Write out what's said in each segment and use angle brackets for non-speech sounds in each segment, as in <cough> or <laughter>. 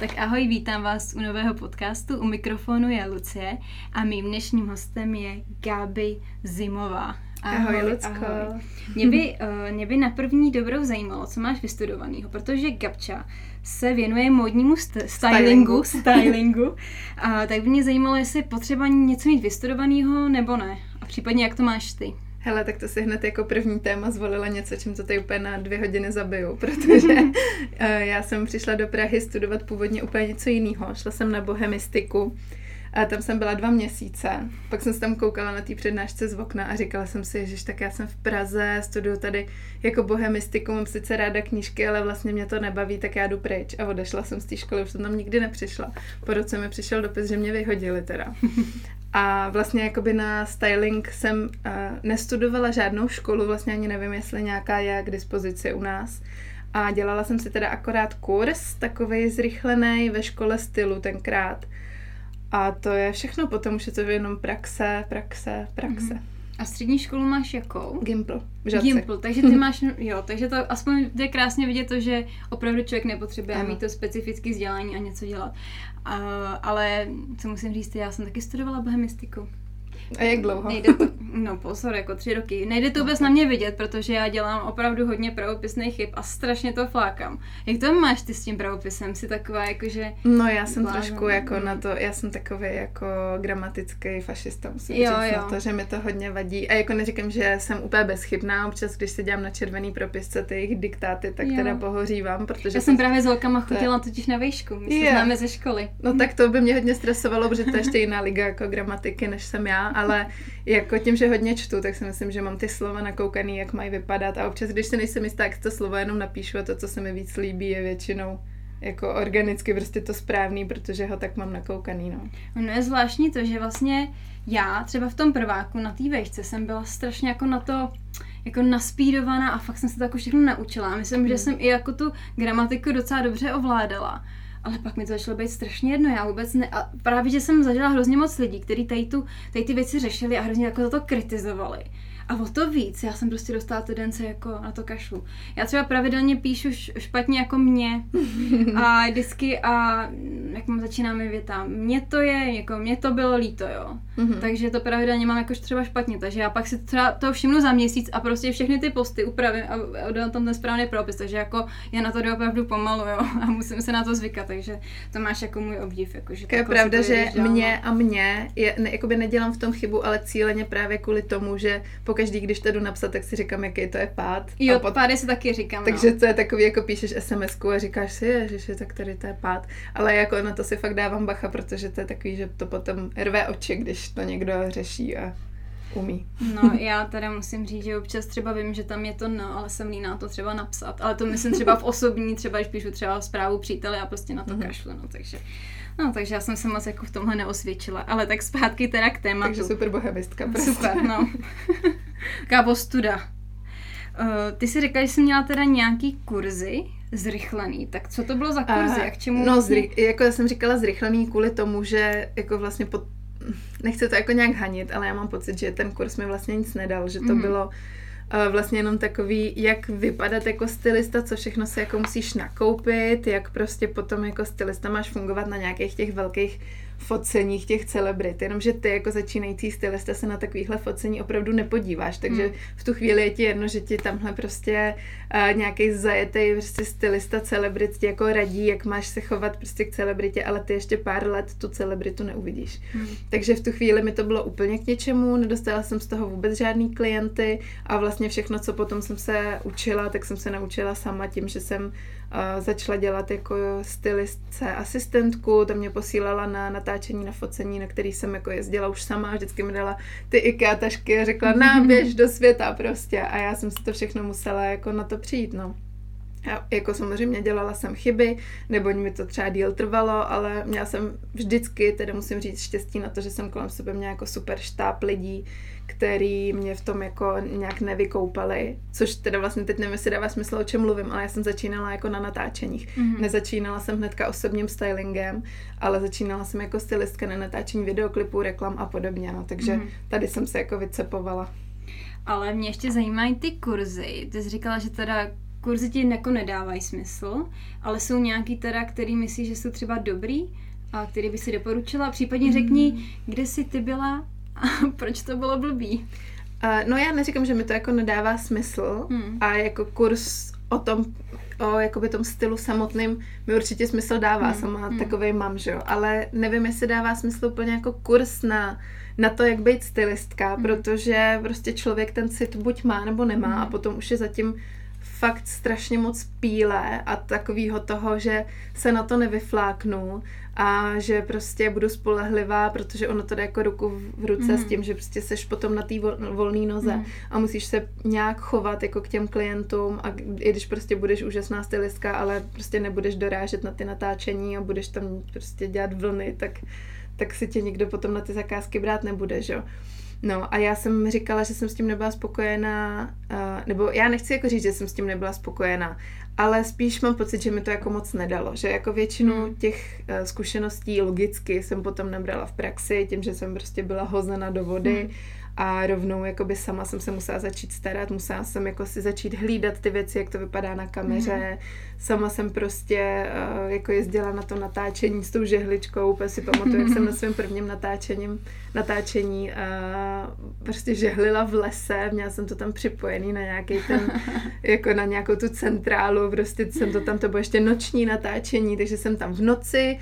Tak ahoj, vítám vás u nového podcastu. U mikrofonu je Lucie a mým dnešním hostem je Gáby Zimová. Ahoj, ahoj Lucko. Ahoj. Mě, by, uh, mě by na první dobrou zajímalo, co máš vystudovaného, protože Gabča se věnuje módnímu st- stylingu, stylingu. A tak by mě zajímalo, jestli je potřeba něco mít vystudovaného nebo ne. A případně jak to máš ty. Hele, tak to si hned jako první téma zvolila něco, čím to tady úplně na dvě hodiny zabiju, <laughs> protože eh, já jsem přišla do Prahy studovat původně úplně něco jiného. Šla jsem na bohemistiku, a tam jsem byla dva měsíce. Pak jsem se tam koukala na té přednášce z okna a říkala jsem si, že tak já jsem v Praze, studuju tady jako bohemistiku, mám sice ráda knížky, ale vlastně mě to nebaví, tak já jdu pryč. A odešla jsem z té školy, už jsem tam nikdy nepřišla. Po roce mi přišel dopis, že mě vyhodili teda. A vlastně jakoby na styling jsem uh, nestudovala žádnou školu, vlastně ani nevím, jestli nějaká je k dispozici u nás. A dělala jsem si teda akorát kurz, takový zrychlený ve škole stylu tenkrát. A to je všechno, potom už je to jenom praxe, praxe, praxe. Mm-hmm. A střední školu máš jakou? Gimpl. Gimpl, takže ty <laughs> máš, jo, takže to aspoň je krásně vidět to, že opravdu člověk nepotřebuje ano. mít to specifické vzdělání a něco dělat. A, ale co musím říct, já jsem taky studovala bohemistiku. A jak dlouho? Nejde to, no pozor, jako tři roky. Nejde to vůbec na mě vidět, protože já dělám opravdu hodně pravopisných chyb a strašně to flákám. Jak to máš ty s tím pravopisem? Jsi taková jakože... No já jsem blázem. trošku jako na to, já jsem takový jako gramatický fašista, musím jo, říct jo. na to, že mi to hodně vadí. A jako neříkám, že jsem úplně bezchybná, občas když se dělám na červený propisce ty jejich diktáty, tak jo. teda pohořívám, protože... Já jsem právě s holkama chodila to... totiž na výšku, my se známe ze školy. No tak to by mě hodně stresovalo, protože to je ještě jiná liga jako gramatiky, než jsem já, ale jako tím, že hodně čtu, tak si myslím, že mám ty slova nakoukaný, jak mají vypadat a občas, když se nejsem jistá, jak to slovo jenom napíšu a to, co se mi víc líbí, je většinou jako organicky prostě to správný, protože ho tak mám nakoukaný, no. No je zvláštní to, že vlastně já třeba v tom prváku na té vejšce jsem byla strašně jako na to jako naspídovaná a fakt jsem se to jako všechno naučila. Myslím, mm. že jsem i jako tu gramatiku docela dobře ovládala ale pak mi to začalo být strašně jedno, já vůbec ne, a právě, že jsem zažila hrozně moc lidí, kteří tady, tu, tady ty věci řešili a hrozně jako za to kritizovali. A o to víc, já jsem prostě dostala tendence jako na to kašlu. Já třeba pravidelně píšu špatně jako mě <laughs> a vždycky a jak mám začínáme věta, mě to je, jako mě to bylo líto, jo. Mm-hmm. Takže to pravidelně mám jakož třeba špatně, takže já pak si třeba to všimnu za měsíc a prostě všechny ty posty upravím a dám tam ten správný propis, takže jako já na to jdu opravdu pomalu, jo, <laughs> a musím se na to zvykat, takže to máš jako můj obdiv, jako, že to je jako pravda, že mě a mě, je, ne, jakoby nedělám v tom chybu, ale cíleně právě kvůli tomu, že pokaždý, když to jdu napsat, tak si říkám, jaký to je pád. Jo, a pot... pády si taky říkám. Takže no. to je takový, jako píšeš sms a říkáš si, že tak tady to je pád. Ale jako na to si fakt dávám bacha, protože to je takový, že to potom rve oči, když to někdo řeší a umí. No, já teda musím říct, že občas třeba vím, že tam je to no, ale jsem líná to třeba napsat. Ale to myslím třeba v osobní, třeba když píšu třeba zprávu příteli a prostě na to mm-hmm. kašlu, no, takže... No, takže já jsem se moc jako v tomhle neosvědčila. Ale tak zpátky teda k tématu. Takže super bohemistka prostě. Super, no. <laughs> Kávo studa. Uh, ty si řekla, že jsi měla teda nějaký kurzy zrychlený, tak co to bylo za kurzy? Uh, k čemu no, zry, jako jsem říkala zrychlený kvůli tomu, že jako vlastně pod, nechci to jako nějak hanit, ale já mám pocit, že ten kurz mi vlastně nic nedal, že to mm-hmm. bylo vlastně jenom takový, jak vypadat jako stylista, co všechno si jako musíš nakoupit, jak prostě potom jako stylista máš fungovat na nějakých těch velkých foceních těch celebrit, jenomže ty jako začínající stylista se na takovýchhle focení opravdu nepodíváš, takže hmm. v tu chvíli je ti jedno, že ti tamhle prostě uh, nějaký zajetý prostě stylista celebrit ti jako radí, jak máš se chovat prostě k celebritě, ale ty ještě pár let tu celebritu neuvidíš. Hmm. Takže v tu chvíli mi to bylo úplně k něčemu, nedostala jsem z toho vůbec žádný klienty a vlastně všechno, co potom jsem se učila, tak jsem se naučila sama tím, že jsem začala dělat jako stylistce asistentku, to mě posílala na natáčení, na focení, na který jsem jako jezdila už sama, vždycky mi dala ty IKEA tašky a řekla, náběž do světa prostě a já jsem si to všechno musela jako na to přijít, no. Já, jako samozřejmě dělala jsem chyby, nebo mi to třeba díl trvalo, ale měla jsem vždycky, teda musím říct, štěstí na to, že jsem kolem sebe měla jako super štáb lidí, který mě v tom jako nějak nevykoupali, což teda vlastně teď nevím, jestli dává smysl, o čem mluvím, ale já jsem začínala jako na natáčeních. Mm-hmm. Nezačínala jsem hnedka osobním stylingem, ale začínala jsem jako stylistka na natáčení videoklipů, reklam a podobně, no, takže mm-hmm. tady jsem se jako vycepovala. Ale mě ještě zajímají ty kurzy. Ty jsi říkala, že teda kurzy ti jako nedávají smysl, ale jsou nějaký teda, který myslíš, že jsou třeba dobrý a který by si doporučila. Případně řekni, mm. kde jsi ty byla a <laughs> proč to bylo blbý. Uh, no já neříkám, že mi to jako nedává smysl mm. a jako kurz o tom, o jakoby tom stylu samotným mi určitě smysl dává, mm. sama mm. takovej mám, že jo, ale nevím, jestli dává smysl úplně jako kurz na na to, jak být stylistka, mm. protože prostě člověk ten cit buď má nebo nemá mm. a potom už je zatím fakt strašně moc píle a takového toho, že se na to nevyfláknu a že prostě budu spolehlivá, protože ono to jde jako ruku v ruce mm. s tím, že prostě seš potom na té volné noze mm. a musíš se nějak chovat jako k těm klientům a i když prostě budeš úžasná stylistka, ale prostě nebudeš dorážet na ty natáčení a budeš tam prostě dělat vlny, tak, tak si tě nikdo potom na ty zakázky brát nebude, že jo. No a já jsem říkala, že jsem s tím nebyla spokojená, uh, nebo já nechci jako říct, že jsem s tím nebyla spokojená, ale spíš mám pocit, že mi to jako moc nedalo, že jako většinu hmm. těch uh, zkušeností logicky jsem potom nebrala v praxi, tím, že jsem prostě byla hozena do vody hmm a rovnou jakoby sama jsem se musela začít starat, musela jsem jako si začít hlídat ty věci, jak to vypadá na kameře. Mm. Sama jsem prostě uh, jako jezdila na to natáčení s tou žehličkou, úplně si pamatuju, jak jsem na <laughs> svém prvním natáčením, natáčení uh, prostě žehlila v lese, měla jsem to tam připojený na nějaký ten, <laughs> jako na nějakou tu centrálu, prostě jsem to tam, to bylo ještě noční natáčení, takže jsem tam v noci,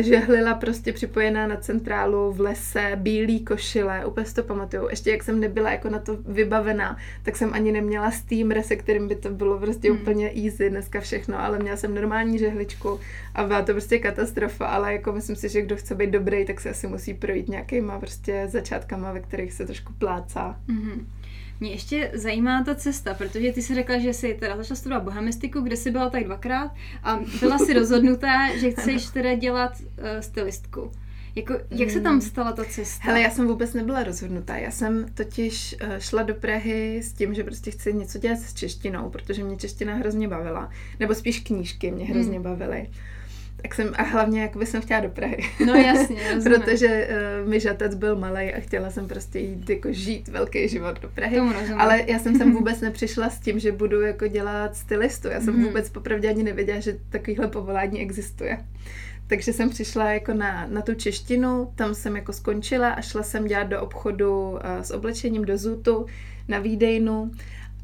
žehlila prostě připojená na centrálu v lese, bílý košile, úplně si to pamatuju. Ještě jak jsem nebyla jako na to vybavená, tak jsem ani neměla steamer, se kterým by to bylo prostě hmm. úplně easy dneska všechno, ale měla jsem normální žehličku a byla to prostě katastrofa, ale jako myslím si, že kdo chce být dobrý, tak se asi musí projít nějakýma prostě začátkama, ve kterých se trošku plácá. Mm-hmm. Mě ještě zajímá ta cesta, protože ty si řekla, že jsi teda začala studovat bohemistiku, kde jsi byla tak dvakrát a byla si rozhodnutá, že chceš teda dělat uh, stylistku. Jako, jak se tam hmm. stala ta cesta? Hele, já jsem vůbec nebyla rozhodnutá. Já jsem totiž uh, šla do Prahy s tím, že prostě chci něco dělat s češtinou, protože mě čeština hrozně bavila. Nebo spíš knížky mě hrozně hmm. bavily tak jsem, a hlavně jako jsem chtěla do Prahy. No jasně, <laughs> Protože uh, mi žatec byl malý a chtěla jsem prostě jít jako žít velký život do Prahy. Ale já jsem sem <laughs> vůbec nepřišla s tím, že budu jako dělat stylistu. Já jsem mm. vůbec popravdě ani nevěděla, že takovýhle povolání existuje. Takže jsem přišla jako na, na tu češtinu, tam jsem jako skončila a šla jsem dělat do obchodu uh, s oblečením do Zutu na výdejnu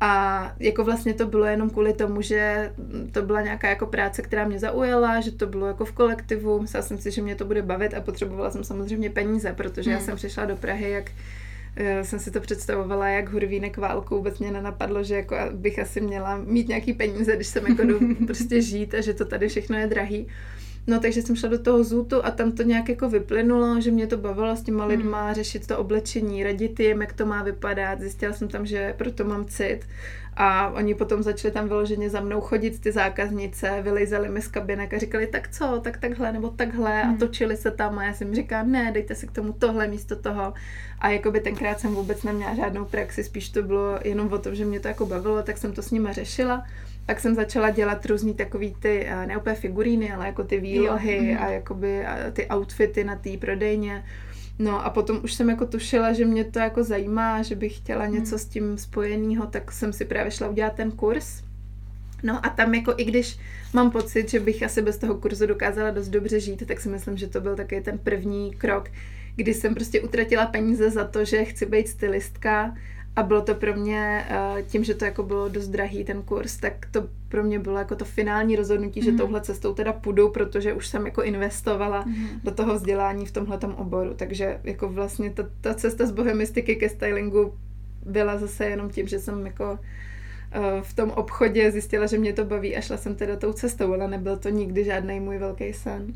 a jako vlastně to bylo jenom kvůli tomu, že to byla nějaká jako práce, která mě zaujala, že to bylo jako v kolektivu, myslela jsem si, že mě to bude bavit a potřebovala jsem samozřejmě peníze, protože hmm. já jsem přišla do Prahy, jak eh, jsem si to představovala jak hurvínek válku, vůbec mě nenapadlo, že jako bych asi měla mít nějaký peníze, když jsem jako jdu <laughs> prostě žít a že to tady všechno je drahý. No takže jsem šla do toho zůtu a tam to nějak jako vyplynulo, že mě to bavilo s těma hmm. lidma, hmm. řešit to oblečení, radit jim, jak to má vypadat. Zjistila jsem tam, že proto mám cit. A oni potom začali tam vyloženě za mnou chodit ty zákaznice, vylejzali mi z kabinek a říkali, tak co, tak takhle nebo takhle hmm. a točili se tam a já jsem říkala, ne, dejte si k tomu tohle místo toho. A jakoby tenkrát jsem vůbec neměla žádnou praxi, spíš to bylo jenom o tom, že mě to jako bavilo, tak jsem to s nima řešila. Pak jsem začala dělat různý takový ty, eh, ne úplně figuríny, ale jako ty výlohy jo. Mhm. a jakoby ty outfity na té prodejně. No a potom už jsem jako tušila, že mě to jako zajímá, že bych chtěla mhm. něco s tím spojeného, tak jsem si právě šla udělat ten kurz. No a tam jako i když mám pocit, že bych asi bez toho kurzu dokázala dost dobře žít, tak si myslím, že to byl taky ten první krok, kdy jsem prostě utratila peníze za to, že chci být stylistka a bylo to pro mě, eh, tím, že to jako bylo dost drahý ten kurz, tak to pro mě bylo jako to finální rozhodnutí, mm. že mhm. touhle cestou teda půjdu, protože už jsem jako investovala mm. do toho vzdělání v tomhle oboru. Takže jako vlastně ta, ta cesta z bohemistiky ke stylingu byla zase jenom tím, že jsem jako eh, v tom obchodě zjistila, že mě to baví a šla jsem teda tou cestou, ale nebyl to nikdy žádný můj velký sen.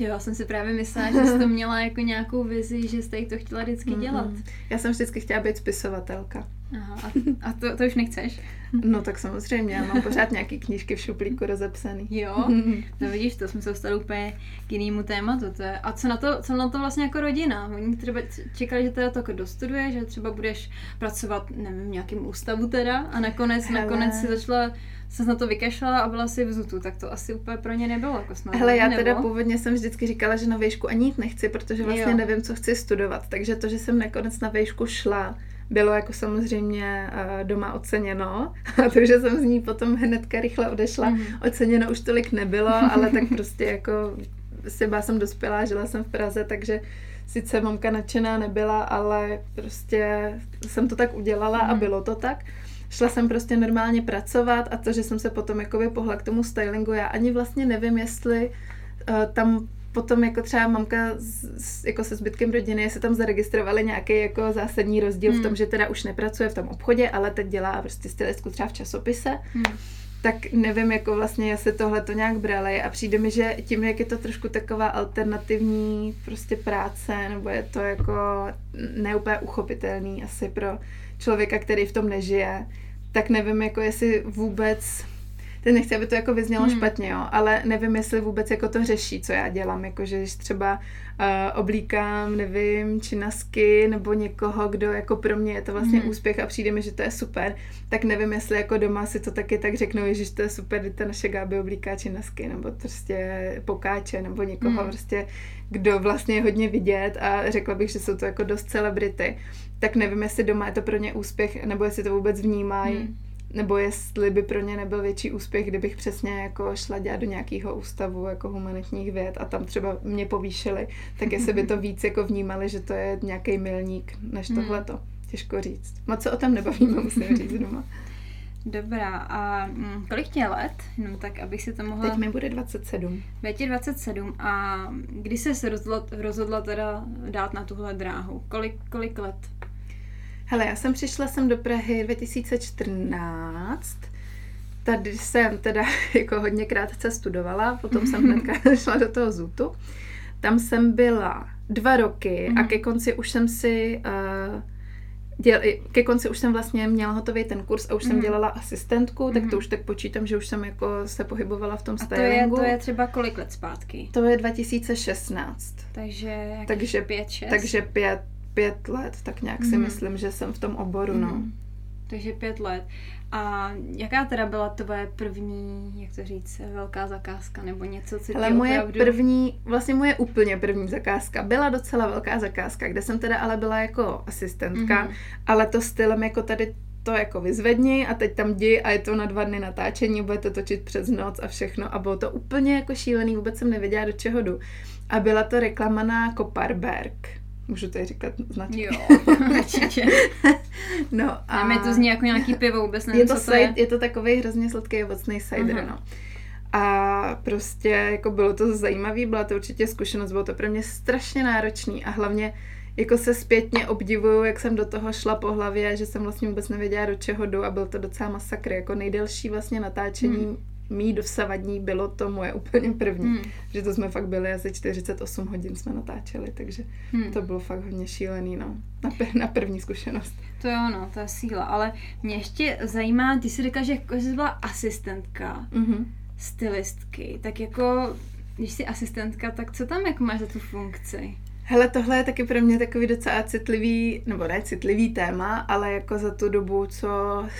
Jo, já jsem si právě myslela, že jsi to <laughs> měla jako nějakou vizi, že jste to chtěla vždycky dělat. Mm-hmm. Já jsem vždycky chtěla být spisovatelka. Aha, a, a to, to už nechceš? No tak samozřejmě, já mám pořád nějaký knížky v šuplíku rozepsaný. Jo, <laughs> no vidíš, to jsme se dostali úplně k jinému tématu. To je, a co na, to, co na to vlastně jako rodina? Oni třeba čekali, že teda to jako dostuduje, že třeba budeš pracovat, nevím, v nějakém ústavu teda a nakonec, Hele. nakonec si začala se na to vykašlala a byla si v zutu, tak to asi úplně pro ně nebylo jako snad. Hele, já teda nebo? původně jsem vždycky říkala, že na výšku ani jít nechci, protože vlastně jo. nevím, co chci studovat. Takže to, že jsem nakonec na výšku šla, bylo jako samozřejmě uh, doma oceněno. <laughs> A to, že jsem z ní potom hnedka rychle odešla, mm. oceněno už tolik nebylo, ale tak <laughs> prostě jako si byla jsem dospělá, žila jsem v Praze, takže sice mamka nadšená nebyla, ale prostě jsem to tak udělala mm. a mhm. bylo to tak. Šla jsem prostě normálně pracovat a to, že jsem se potom jakoby pohla k tomu stylingu, já ani vlastně nevím, jestli uh, tam potom jako třeba mamka s, jako se zbytkem rodiny se tam zaregistrovali nějaký jako zásadní rozdíl hmm. v tom, že teda už nepracuje v tom obchodě, ale teď dělá prostě stylistku třeba v časopise. Hmm. Tak nevím, jako vlastně jestli tohle to nějak brali a přijde mi, že tím, jak je to trošku taková alternativní prostě práce, nebo je to jako neúplně uchopitelný asi pro člověka, který v tom nežije, tak nevím, jako jestli vůbec teď nechci, aby to jako vyznělo hmm. špatně, jo, ale nevím, jestli vůbec jako to řeší, co já dělám, jako že když třeba uh, oblíkám, nevím, činasky nebo někoho, kdo jako pro mě je to vlastně hmm. úspěch a přijde mi, že to je super, tak nevím, jestli jako doma si to taky tak řeknou, že to je super, ta naše Gáby oblíká činasky nebo prostě pokáče nebo někoho hmm. prostě, kdo vlastně je hodně vidět a řekla bych, že jsou to jako dost celebrity, tak nevím, jestli doma je to pro ně úspěch, nebo jestli to vůbec vnímají. Hmm nebo jestli by pro ně nebyl větší úspěch, kdybych přesně jako šla dělat do nějakého ústavu jako humanitních věd a tam třeba mě povýšili, tak jestli by to <laughs> víc jako vnímali, že to je nějaký milník, než hmm. tohleto. Těžko říct. Moc se o tom nebavíme, <laughs> musím říct doma. Dobrá, a hm, kolik tě let? No tak, abych si to mohla... Teď mi bude 27. Teď je 27 a kdy jsi rozhodla, rozhodla teda dát na tuhle dráhu? Kolik, kolik let? Hele, já jsem přišla sem do Prahy 2014. Tady jsem teda <laughs> jako hodně krátce studovala, potom jsem <laughs> hnedka šla do toho ZUTu. Tam jsem byla dva roky a mhm. ke konci už jsem si uh, děl, ke konci už jsem vlastně měla hotový ten kurz a už mm. jsem mhm. dělala asistentku, mm. tak to mhm. už tak počítám, že už jsem jako se pohybovala v tom a. To je, to je třeba kolik let zpátky? To je 2016. Takže takže pět, šest? Takže pět, pět let, tak nějak si mm. myslím, že jsem v tom oboru, mm. no. Mhm. Takže pět let. A jaká teda byla tvoje první, jak to říct, velká zakázka nebo něco, co Ale moje opravdu... první, vlastně moje úplně první zakázka byla docela velká zakázka, kde jsem teda ale byla jako asistentka, mm-hmm. ale to stylem jako tady to jako vyzvedni a teď tam jdi a je to na dva dny natáčení, budete točit přes noc a všechno a bylo to úplně jako šílený, vůbec jsem nevěděla, do čeho jdu. A byla to reklama na Koparberg. Můžu tady říkat značky? Jo, <laughs> určitě. no a... Mě to zní jako nějaký pivo, vůbec nevím, je to, co to je. je to takový hrozně sladký ovocný cider, uh-huh. no. A prostě jako bylo to zajímavé, byla to určitě zkušenost, bylo to pro mě strašně náročný a hlavně jako se zpětně obdivuju, jak jsem do toho šla po hlavě, že jsem vlastně vůbec nevěděla, do čeho jdu a byl to docela masakr, jako nejdelší vlastně natáčení hmm mý dosavadní bylo to moje úplně první. Hmm. Že to jsme fakt byli asi 48 hodin jsme natáčeli, takže hmm. to bylo fakt hodně šílený, no. Na, na první zkušenost. To jo, no, to je síla. Ale mě ještě zajímá, ty jsi říkala, že jsi byla asistentka mm-hmm. stylistky, tak jako když jsi asistentka, tak co tam jako máš za tu funkci? Hele, tohle je taky pro mě takový docela citlivý, nebo ne citlivý téma, ale jako za tu dobu, co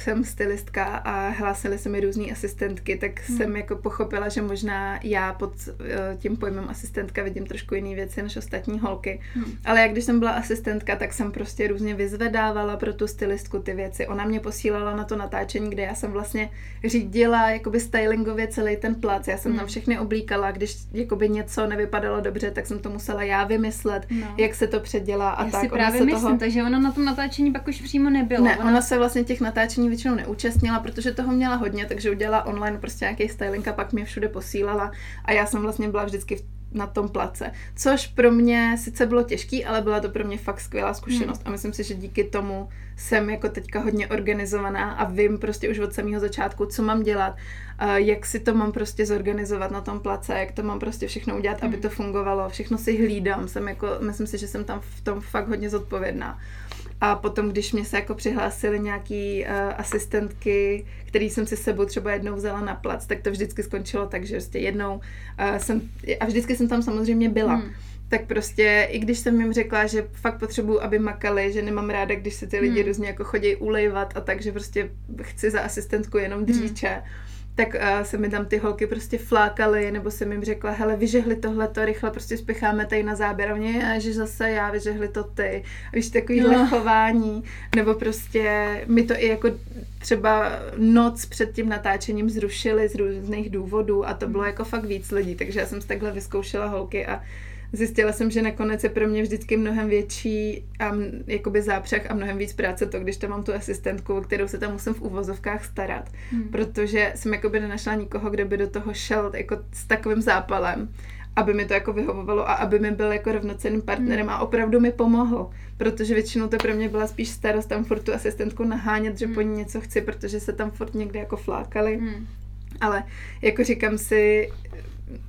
jsem stylistka a hlásily se mi různé asistentky, tak hmm. jsem jako pochopila, že možná já pod eh, tím pojmem asistentka vidím trošku jiné věci než ostatní holky. Hmm. Ale jak když jsem byla asistentka, tak jsem prostě různě vyzvedávala pro tu stylistku ty věci. Ona mě posílala na to natáčení, kde já jsem vlastně řídila jakoby stylingově celý ten plac. Já jsem hmm. tam všechny oblíkala, když jakoby něco nevypadalo dobře, tak jsem to musela já vymyslet vymyslet, no. jak se to předělá a Já tak. si právě myslím, toho... takže ona na tom natáčení pak už přímo nebyla. Ne, ona... ona se vlastně těch natáčení většinou neúčastnila, protože toho měla hodně, takže udělala online prostě nějaký styling a pak mě všude posílala a já jsem vlastně byla vždycky v na tom place. Což pro mě sice bylo těžký, ale byla to pro mě fakt skvělá zkušenost. Hmm. A myslím si, že díky tomu jsem jako teďka hodně organizovaná a vím prostě už od samého začátku, co mám dělat, jak si to mám prostě zorganizovat na tom place, jak to mám prostě všechno udělat, hmm. aby to fungovalo. Všechno si hlídám. Jsem jako, myslím si, že jsem tam v tom fakt hodně zodpovědná. A potom, když mě se jako přihlásily nějaký uh, asistentky, který jsem si sebou třeba jednou vzala na plac, tak to vždycky skončilo tak, že prostě jednou uh, jsem, a vždycky jsem tam samozřejmě byla. Hmm tak prostě, i když jsem jim řekla, že fakt potřebuju, aby makali, že nemám ráda, když se ty lidi hmm. různě jako chodí ulejvat a tak, že prostě chci za asistentku jenom dříče, hmm tak uh, se mi tam ty holky prostě flákaly, nebo jsem jim řekla, hele, vyžehli tohleto, rychle prostě spěcháme tady na záběr. A mě, že zase já, vyžehli to ty. Víš, takovýhle no. chování, nebo prostě mi to i jako třeba noc před tím natáčením zrušili z různých důvodů a to bylo jako fakt víc lidí, takže já jsem si takhle vyzkoušela holky a zjistila jsem, že nakonec je pro mě vždycky mnohem větší a jakoby zápřeh a mnohem víc práce to, když tam mám tu asistentku, o kterou se tam musím v uvozovkách starat, hmm. protože jsem jakoby nenašla nikoho, kdo by do toho šel jako s takovým zápalem aby mi to jako vyhovovalo a aby mi byl jako rovnocenným partnerem hmm. a opravdu mi pomohl, protože většinou to pro mě byla spíš starost tam furt tu asistentku nahánět, že hmm. po ní něco chci, protože se tam furt někde jako flákali. Hmm. Ale jako říkám si,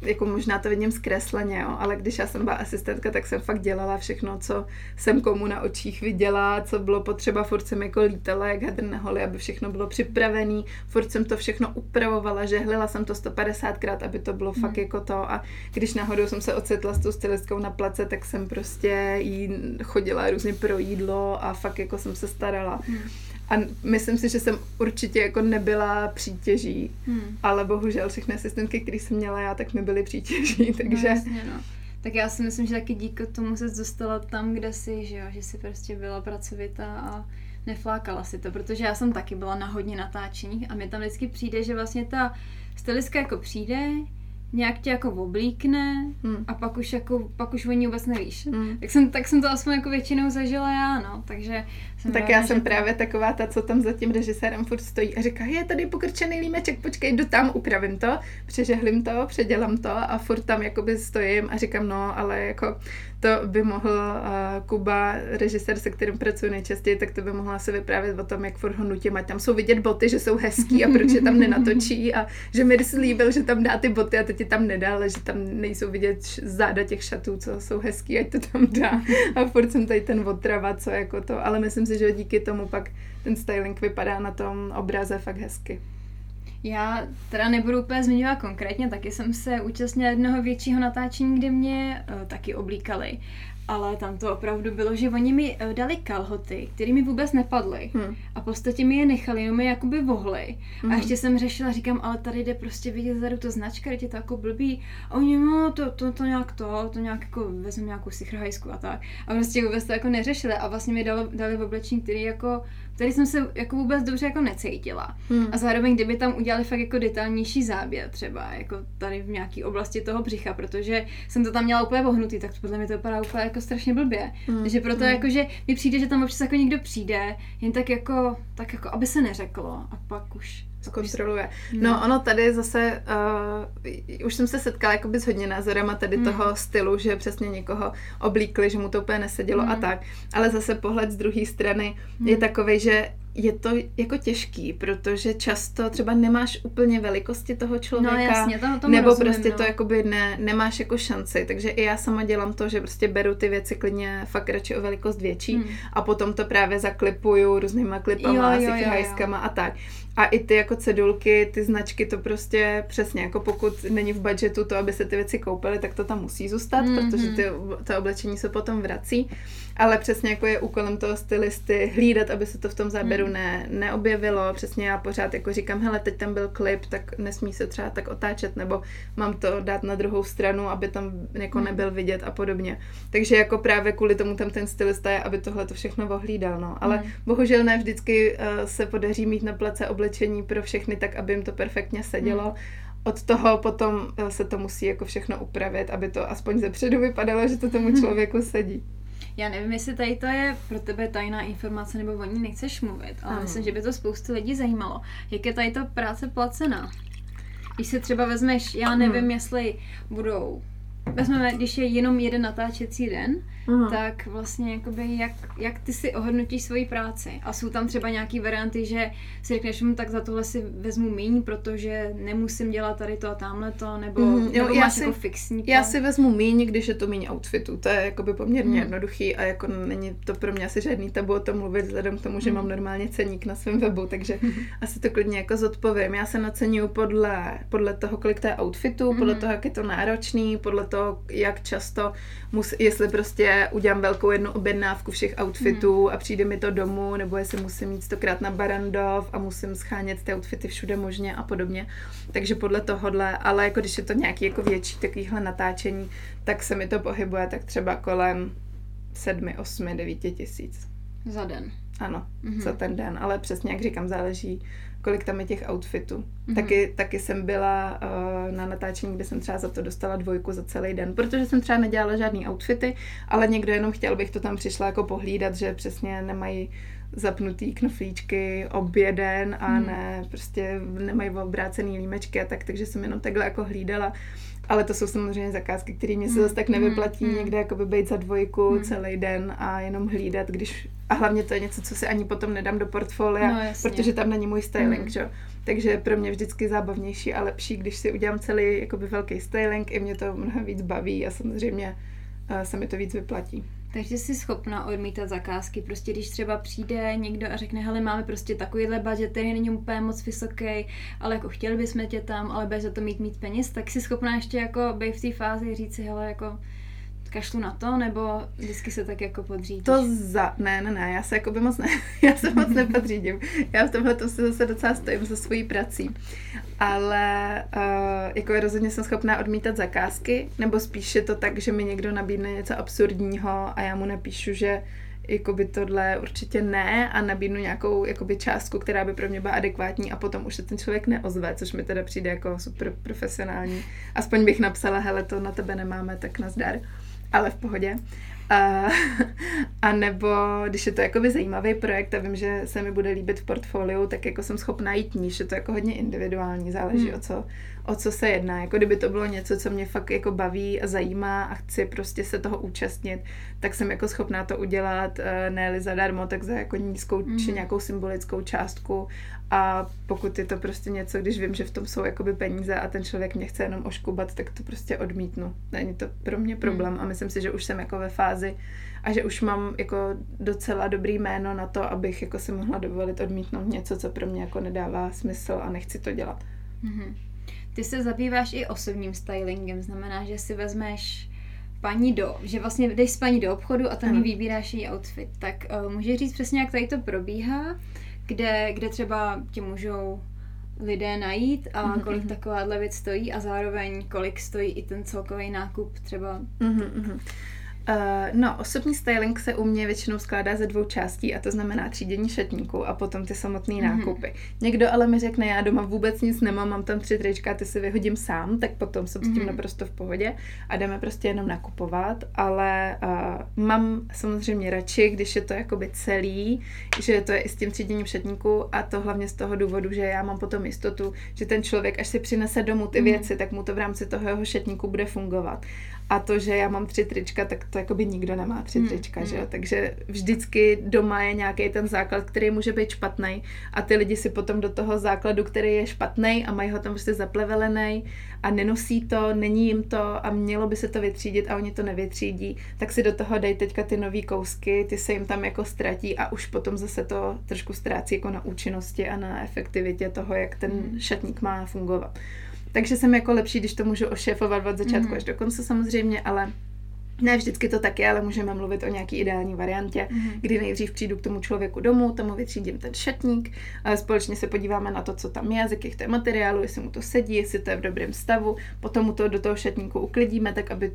jako možná to vidím zkresleně, jo, ale když já jsem byla asistentka, tak jsem fakt dělala všechno, co jsem komu na očích viděla, co bylo potřeba, furt jsem jako lítala jak hadr na holi, aby všechno bylo připravené, furt jsem to všechno upravovala, žehlila jsem to 150krát, aby to bylo hmm. fakt jako to a když náhodou jsem se ocitla s tou stylistkou na place, tak jsem prostě jí chodila různě pro jídlo a fakt jako jsem se starala. Hmm. A myslím si, že jsem určitě jako nebyla přítěží, hmm. ale bohužel všechny asistentky, které jsem měla já, tak mi byly přítěží, no, takže... No, jasně, no. Tak já si myslím, že taky díky tomu se dostala tam, kde jsi, že jo, že jsi prostě byla pracovitá a neflákala si to, protože já jsem taky byla na hodně natáčeních a mi tam vždycky přijde, že vlastně ta stylistka jako přijde, nějak tě jako oblíkne hmm. a pak už jako, pak už o ní vůbec nevíš. Hmm. Tak, jsem, tak jsem to aspoň jako většinou zažila já, no, takže jsem Tak já jsem to... právě taková ta, co tam za tím režisérem furt stojí a říká, je tady pokrčený límeček, počkej, jdu tam, upravím to, přežehlím to, předělám to a furt tam jakoby stojím a říkám, no, ale jako to by mohl uh, Kuba, režisér, se kterým pracuji nejčastěji, tak to by mohla se vyprávět o tom, jak furt ho nutím, ať tam jsou vidět boty, že jsou hezký a proč je tam nenatočí a že mi slíbil, že tam dá ty boty a teď je tam nedal, že tam nejsou vidět záda těch šatů, co jsou hezký, ať to tam dá. A furt jsem tady ten otrava, co jako to, ale myslím si, že díky tomu pak ten styling vypadá na tom obraze fakt hezky. Já teda nebudu úplně zmiňovat konkrétně, taky jsem se účastnila jednoho většího natáčení, kde mě uh, taky oblíkali ale tam to opravdu bylo, že oni mi uh, dali kalhoty, které mi vůbec nepadly hmm. a v podstatě mi je nechali, jenom mi jakoby vohly. Hmm. A ještě jsem řešila, říkám, ale tady jde prostě vidět zadu to značka, je to jako blbý. A oni, no, to, to, to nějak to, to nějak jako vezmu nějakou sichrhajsku a tak. A prostě vůbec to jako neřešili a vlastně mi dali, dali v oblečení, který jako tady jsem se jako vůbec dobře jako necítila. Hmm. A zároveň, kdyby tam udělali fakt jako detailnější záběr třeba, jako tady v nějaké oblasti toho břicha, protože jsem to tam měla úplně vohnutý, tak podle mě to vypadá úplně jako strašně blbě. Hmm. Takže proto hmm. jako, že mi přijde, že tam občas jako někdo přijde, jen tak jako, tak jako, aby se neřeklo a pak už zkontroluje. No. no ono tady zase, uh, už jsem se setkala jakoby s hodně názorama tady mm. toho stylu, že přesně někoho oblíkli, že mu to úplně nesedělo mm. a hmm. tak. Ale zase pohled z druhé strany mm. je takový, že je to jako těžký, protože často třeba nemáš úplně velikosti toho člověka, no, jasně, to, tomu nebo rozumím, prostě no. to jakoby ne, nemáš jako šanci, takže i já sama dělám to, že prostě beru ty věci klidně fakt radši o velikost větší hmm. a potom to právě zaklipuju různýma klipama, jo, jo, jo, a tak. A i ty jako cedulky, ty značky, to prostě přesně, jako pokud není v budgetu to, aby se ty věci koupily, tak to tam musí zůstat, mm-hmm. protože ty, to oblečení se potom vrací. Ale přesně jako je úkolem toho stylisty hlídat, aby se to v tom záběru mm. ne, neobjevilo. Přesně já pořád jako říkám, hele, teď tam byl klip, tak nesmí se třeba tak otáčet, nebo mám to dát na druhou stranu, aby tam jako mm. nebyl vidět a podobně. Takže jako právě kvůli tomu tam ten stylista je, aby tohle to všechno ohlídal. No. Ale mm. bohužel ne vždycky uh, se podaří mít na place oblečení pro všechny tak, aby jim to perfektně sedělo. Mm. Od toho potom eh, se to musí jako všechno upravit, aby to aspoň ze předu vypadalo, že to tomu <laughs> člověku sedí. Já nevím, jestli tady to je pro tebe tajná informace, nebo o ní nechceš mluvit, ale ano. myslím, že by to spoustu lidí zajímalo. Jak je tady ta práce placená? Když si třeba vezmeš, já nevím, hmm. jestli budou vezmeme, když je jenom jeden natáčecí den, uh-huh. tak vlastně jakoby jak, jak ty si ohodnotíš svoji práci. A jsou tam třeba nějaké varianty, že si řekneš, hm, tak za tohle si vezmu míň, protože nemusím dělat tady to a tamhle to, nebo, mm, jo, nebo já máš si, jako fixní Já si vezmu míň, když je to míň outfitu. To je jakoby poměrně mm. jednoduchý a jako není to pro mě asi žádný tabu o tom mluvit, vzhledem k tomu, že mm. mám normálně ceník na svém webu, takže mm. <laughs> asi to klidně jako zodpovím. Já se naceňuju podle, podle toho, kolik to je outfitu, mm. podle toho, jak je to náročný, podle toho, jak často musí, jestli prostě že udělám velkou jednu objednávku všech outfitů hmm. a přijde mi to domů, nebo jestli musím mít stokrát na Barandov a musím schánět ty outfity všude možně a podobně. Takže podle tohohle, ale jako když je to nějaký jako větší takovýhle natáčení, tak se mi to pohybuje tak třeba kolem 7, 8, 9 tisíc. Za den. Ano, mm-hmm. za ten den, ale přesně jak říkám, záleží, kolik tam je těch outfitů. Mm-hmm. Taky, taky jsem byla uh, na natáčení, kde jsem třeba za to dostala dvojku za celý den, protože jsem třeba nedělala žádný outfity, ale někdo jenom chtěl, bych to tam přišla jako pohlídat, že přesně nemají zapnutý knoflíčky oběden a mm. ne, prostě nemají obrácený límečky a tak, takže jsem jenom takhle jako hlídala ale to jsou samozřejmě zakázky, které mě se mm. zase tak nevyplatí mm. někde jako by být za dvojku mm. celý den a jenom hlídat, když... A hlavně to je něco, co si ani potom nedám do portfolia, no, protože tam není můj styling, mm. že? Takže pro mě vždycky zábavnější a lepší, když si udělám celý jakoby velký styling, i mě to mnohem víc baví a samozřejmě uh, se mi to víc vyplatí. Takže jsi schopna odmítat zakázky. Prostě když třeba přijde někdo a řekne, hele, máme prostě takovýhle budget, který není úplně moc vysoký, ale jako chtěli bychom tě tam, ale bez za to mít mít peněz, tak jsi schopna ještě jako být v té fázi říct si, hele, jako kašlu na to, nebo vždycky se tak jako podřídíš? To za... Ne, ne, ne, já se jako by moc ne... <laughs> já se moc nepodřídím. Já v tomhle to si zase docela stojím za svojí prací. Ale uh, jako rozhodně jsem schopná odmítat zakázky, nebo spíš je to tak, že mi někdo nabídne něco absurdního a já mu napíšu, že jakoby tohle určitě ne a nabídnu nějakou jakoby částku, která by pro mě byla adekvátní a potom už se ten člověk neozve, což mi teda přijde jako super profesionální. Aspoň bych napsala, hele, to na tebe nemáme, tak nazdar ale v pohodě. A, <laughs> a nebo když je to jakoby zajímavý projekt a vím, že se mi bude líbit v portfoliu, tak jako jsem schopná jít níž, je to jako hodně individuální, záleží hmm. o co, o co se jedná. Jako kdyby to bylo něco, co mě fakt jako baví a zajímá a chci prostě se toho účastnit, tak jsem jako schopná to udělat, eh, ne zadarmo, tak za jako nízkou mm. či mhm. nějakou symbolickou částku a pokud je to prostě něco, když vím, že v tom jsou jakoby peníze a ten člověk mě chce jenom oškubat, tak to prostě odmítnu. Není to pro mě problém mm. a myslím si, že už jsem jako ve fázi a že už mám jako docela dobrý jméno na to, abych jako si mohla dovolit odmítnout něco, co pro mě jako nedává smysl a nechci to dělat. Mm-hmm. Ty se zabýváš i osobním stylingem, znamená, že si vezmeš paní do, že vlastně jdeš s paní do obchodu a tam jí vybíráš její outfit. Tak uh, můžeš říct přesně, jak tady to probíhá, kde, kde třeba tě můžou lidé najít a mm-hmm. kolik takováhle věc stojí a zároveň kolik stojí i ten celkový nákup třeba. Mm-hmm. Uh, no, osobní styling se u mě většinou skládá ze dvou částí a to znamená třídění šatníku a potom ty samotné mm-hmm. nákupy. Někdo ale mi řekne, já doma vůbec nic nemám, mám tam tři trička, ty si vyhodím sám, tak potom jsem mm-hmm. s tím mhm. naprosto v pohodě a jdeme prostě jenom nakupovat, ale uh, mám samozřejmě radši, když je to jakoby celý, že to je i s tím tříděním šatníku a to hlavně z toho důvodu, že já mám potom jistotu, že ten člověk, až si přinese domů ty mm-hmm. věci, tak mu to v rámci toho jeho šatníku bude fungovat. A to, že já mám tři trička, tak to jako by nikdo nemá tři hmm. trička, hmm. že jo? Takže vždycky doma je nějaký ten základ, který může být špatný a ty lidi si potom do toho základu, který je špatný a mají ho tam prostě zaplevelený a nenosí to, není jim to a mělo by se to vytřídit a oni to nevytřídí, tak si do toho dej teďka ty nový kousky, ty se jim tam jako ztratí a už potom zase to trošku ztrácí jako na účinnosti a na efektivitě toho, jak ten hmm. šatník má fungovat. Takže jsem jako lepší, když to můžu ošéfovat od začátku mm-hmm. až do konce samozřejmě, ale ne vždycky to tak je, ale můžeme mluvit o nějaký ideální variantě, mm-hmm. kdy nejdřív přijdu k tomu člověku domů, tomu vytřídím ten šatník, společně se podíváme na to, co tam je, z jakých to je materiálu, jestli mu to sedí, jestli to je v dobrém stavu, potom mu to do toho šatníku uklidíme, tak aby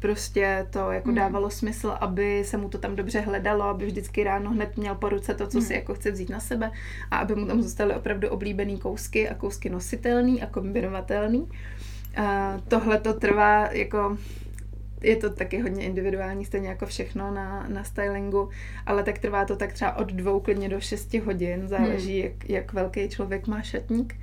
prostě to jako mm. dávalo smysl, aby se mu to tam dobře hledalo, aby vždycky ráno hned měl po ruce to, co mm. si jako chce vzít na sebe a aby mu tam zůstaly opravdu oblíbený kousky a kousky nositelný a kombinovatelný. A tohle to trvá jako je to taky hodně individuální, stejně jako všechno na, na stylingu, ale tak trvá to tak třeba od dvou klidně do šesti hodin, záleží, hmm. jak, jak velký člověk má šatník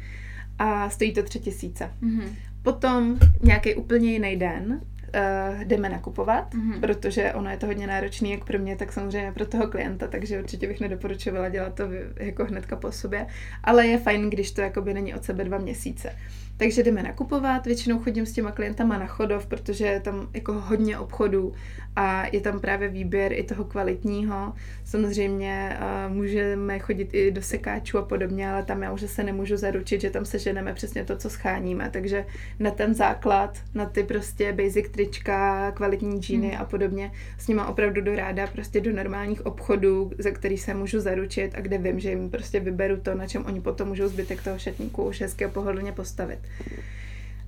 a stojí to tři tisíce. Hmm. Potom nějaký úplně jiný den, uh, jdeme nakupovat, mm-hmm. protože ono je to hodně náročné jak pro mě, tak samozřejmě pro toho klienta, takže určitě bych nedoporučovala dělat to jako hnedka po sobě, ale je fajn, když to jakoby není od sebe dva měsíce. Takže jdeme nakupovat, většinou chodím s těma klientama na chodov, protože je tam jako hodně obchodů a je tam právě výběr i toho kvalitního. Samozřejmě uh, můžeme chodit i do sekáčů a podobně, ale tam já už se nemůžu zaručit, že tam seženeme přesně to, co scháníme. Takže na ten základ, na ty prostě basic trička, kvalitní džíny Hmm. a podobně. S nima opravdu do ráda prostě do normálních obchodů, za který se můžu zaručit a kde vím, že jim prostě vyberu to, na čem oni potom můžou zbytek toho šatníku už hezky a pohodlně postavit.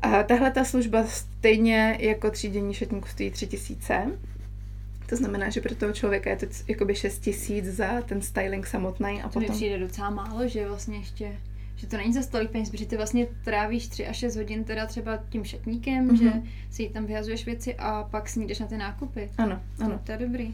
A tahle ta služba stejně jako třídění šatníku stojí tři tisíce. To znamená, že pro toho člověka je to jakoby 6 tisíc za ten styling samotný a To mi potom... přijde docela málo, že vlastně ještě že to není za tolik peněz, protože ty vlastně trávíš 3 až 6 hodin teda třeba tím šatníkem, Mhm. že si tam vyhazuješ věci a pak si jdeš na ty nákupy. Ano, ano. To je dobrý.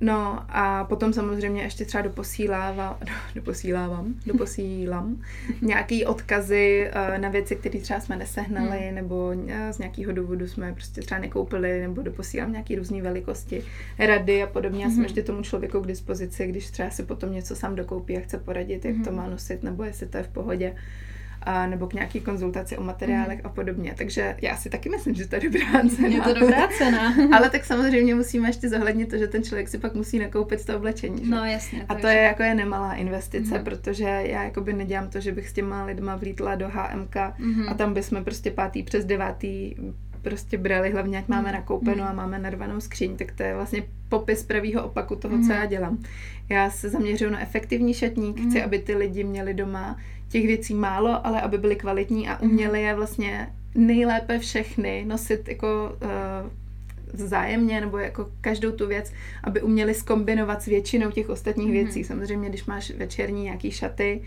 No a potom samozřejmě ještě třeba doposílávám, <laughs> doposílávám, doposílám nějaký odkazy eh, na věci, které třeba jsme nesehnali, Hmm. nebo eh, z nějakého důvodu jsme prostě třeba nekoupili, nebo doposílám nějaký různé velikosti, rady a podobně. Já jsem Mhm. ještě tomu člověku k dispozici, když třeba si potom něco sám dokoupí a chce poradit, jak to Mhm. má nosit, nebo jestli to je v pohodě. A nebo k nějaký konzultaci o materiálech a podobně. Takže já si taky myslím, že to je dobrá cena. Je to dobrá <laughs> cena. Ale tak samozřejmě musíme ještě zohlednit to, že ten člověk si pak musí nakoupit to oblečení. Že? No jasně. a to je jako je nemalá investice, Mhm. protože já jakoby nedělám to, že bych s těma lidma vlítla do HMK Mhm. a tam bychom prostě pátý přes devátý prostě brali, hlavně jak máme Mhm. nakoupeno a Mhm. máme narvanou skříň, tak to je vlastně popis pravýho opaku toho, co Mhm. já dělám. Já se zaměřuju na efektivní šatník, chci, Mhm. aby ty lidi měli doma těch věcí málo, ale aby byly kvalitní a Mhm. uměli je vlastně nejlépe všechny nosit jako uh, vzájemně nebo jako každou tu věc, aby uměli skombinovat s většinou těch ostatních Mhm. věcí. Samozřejmě, když máš večerní nějaký šaty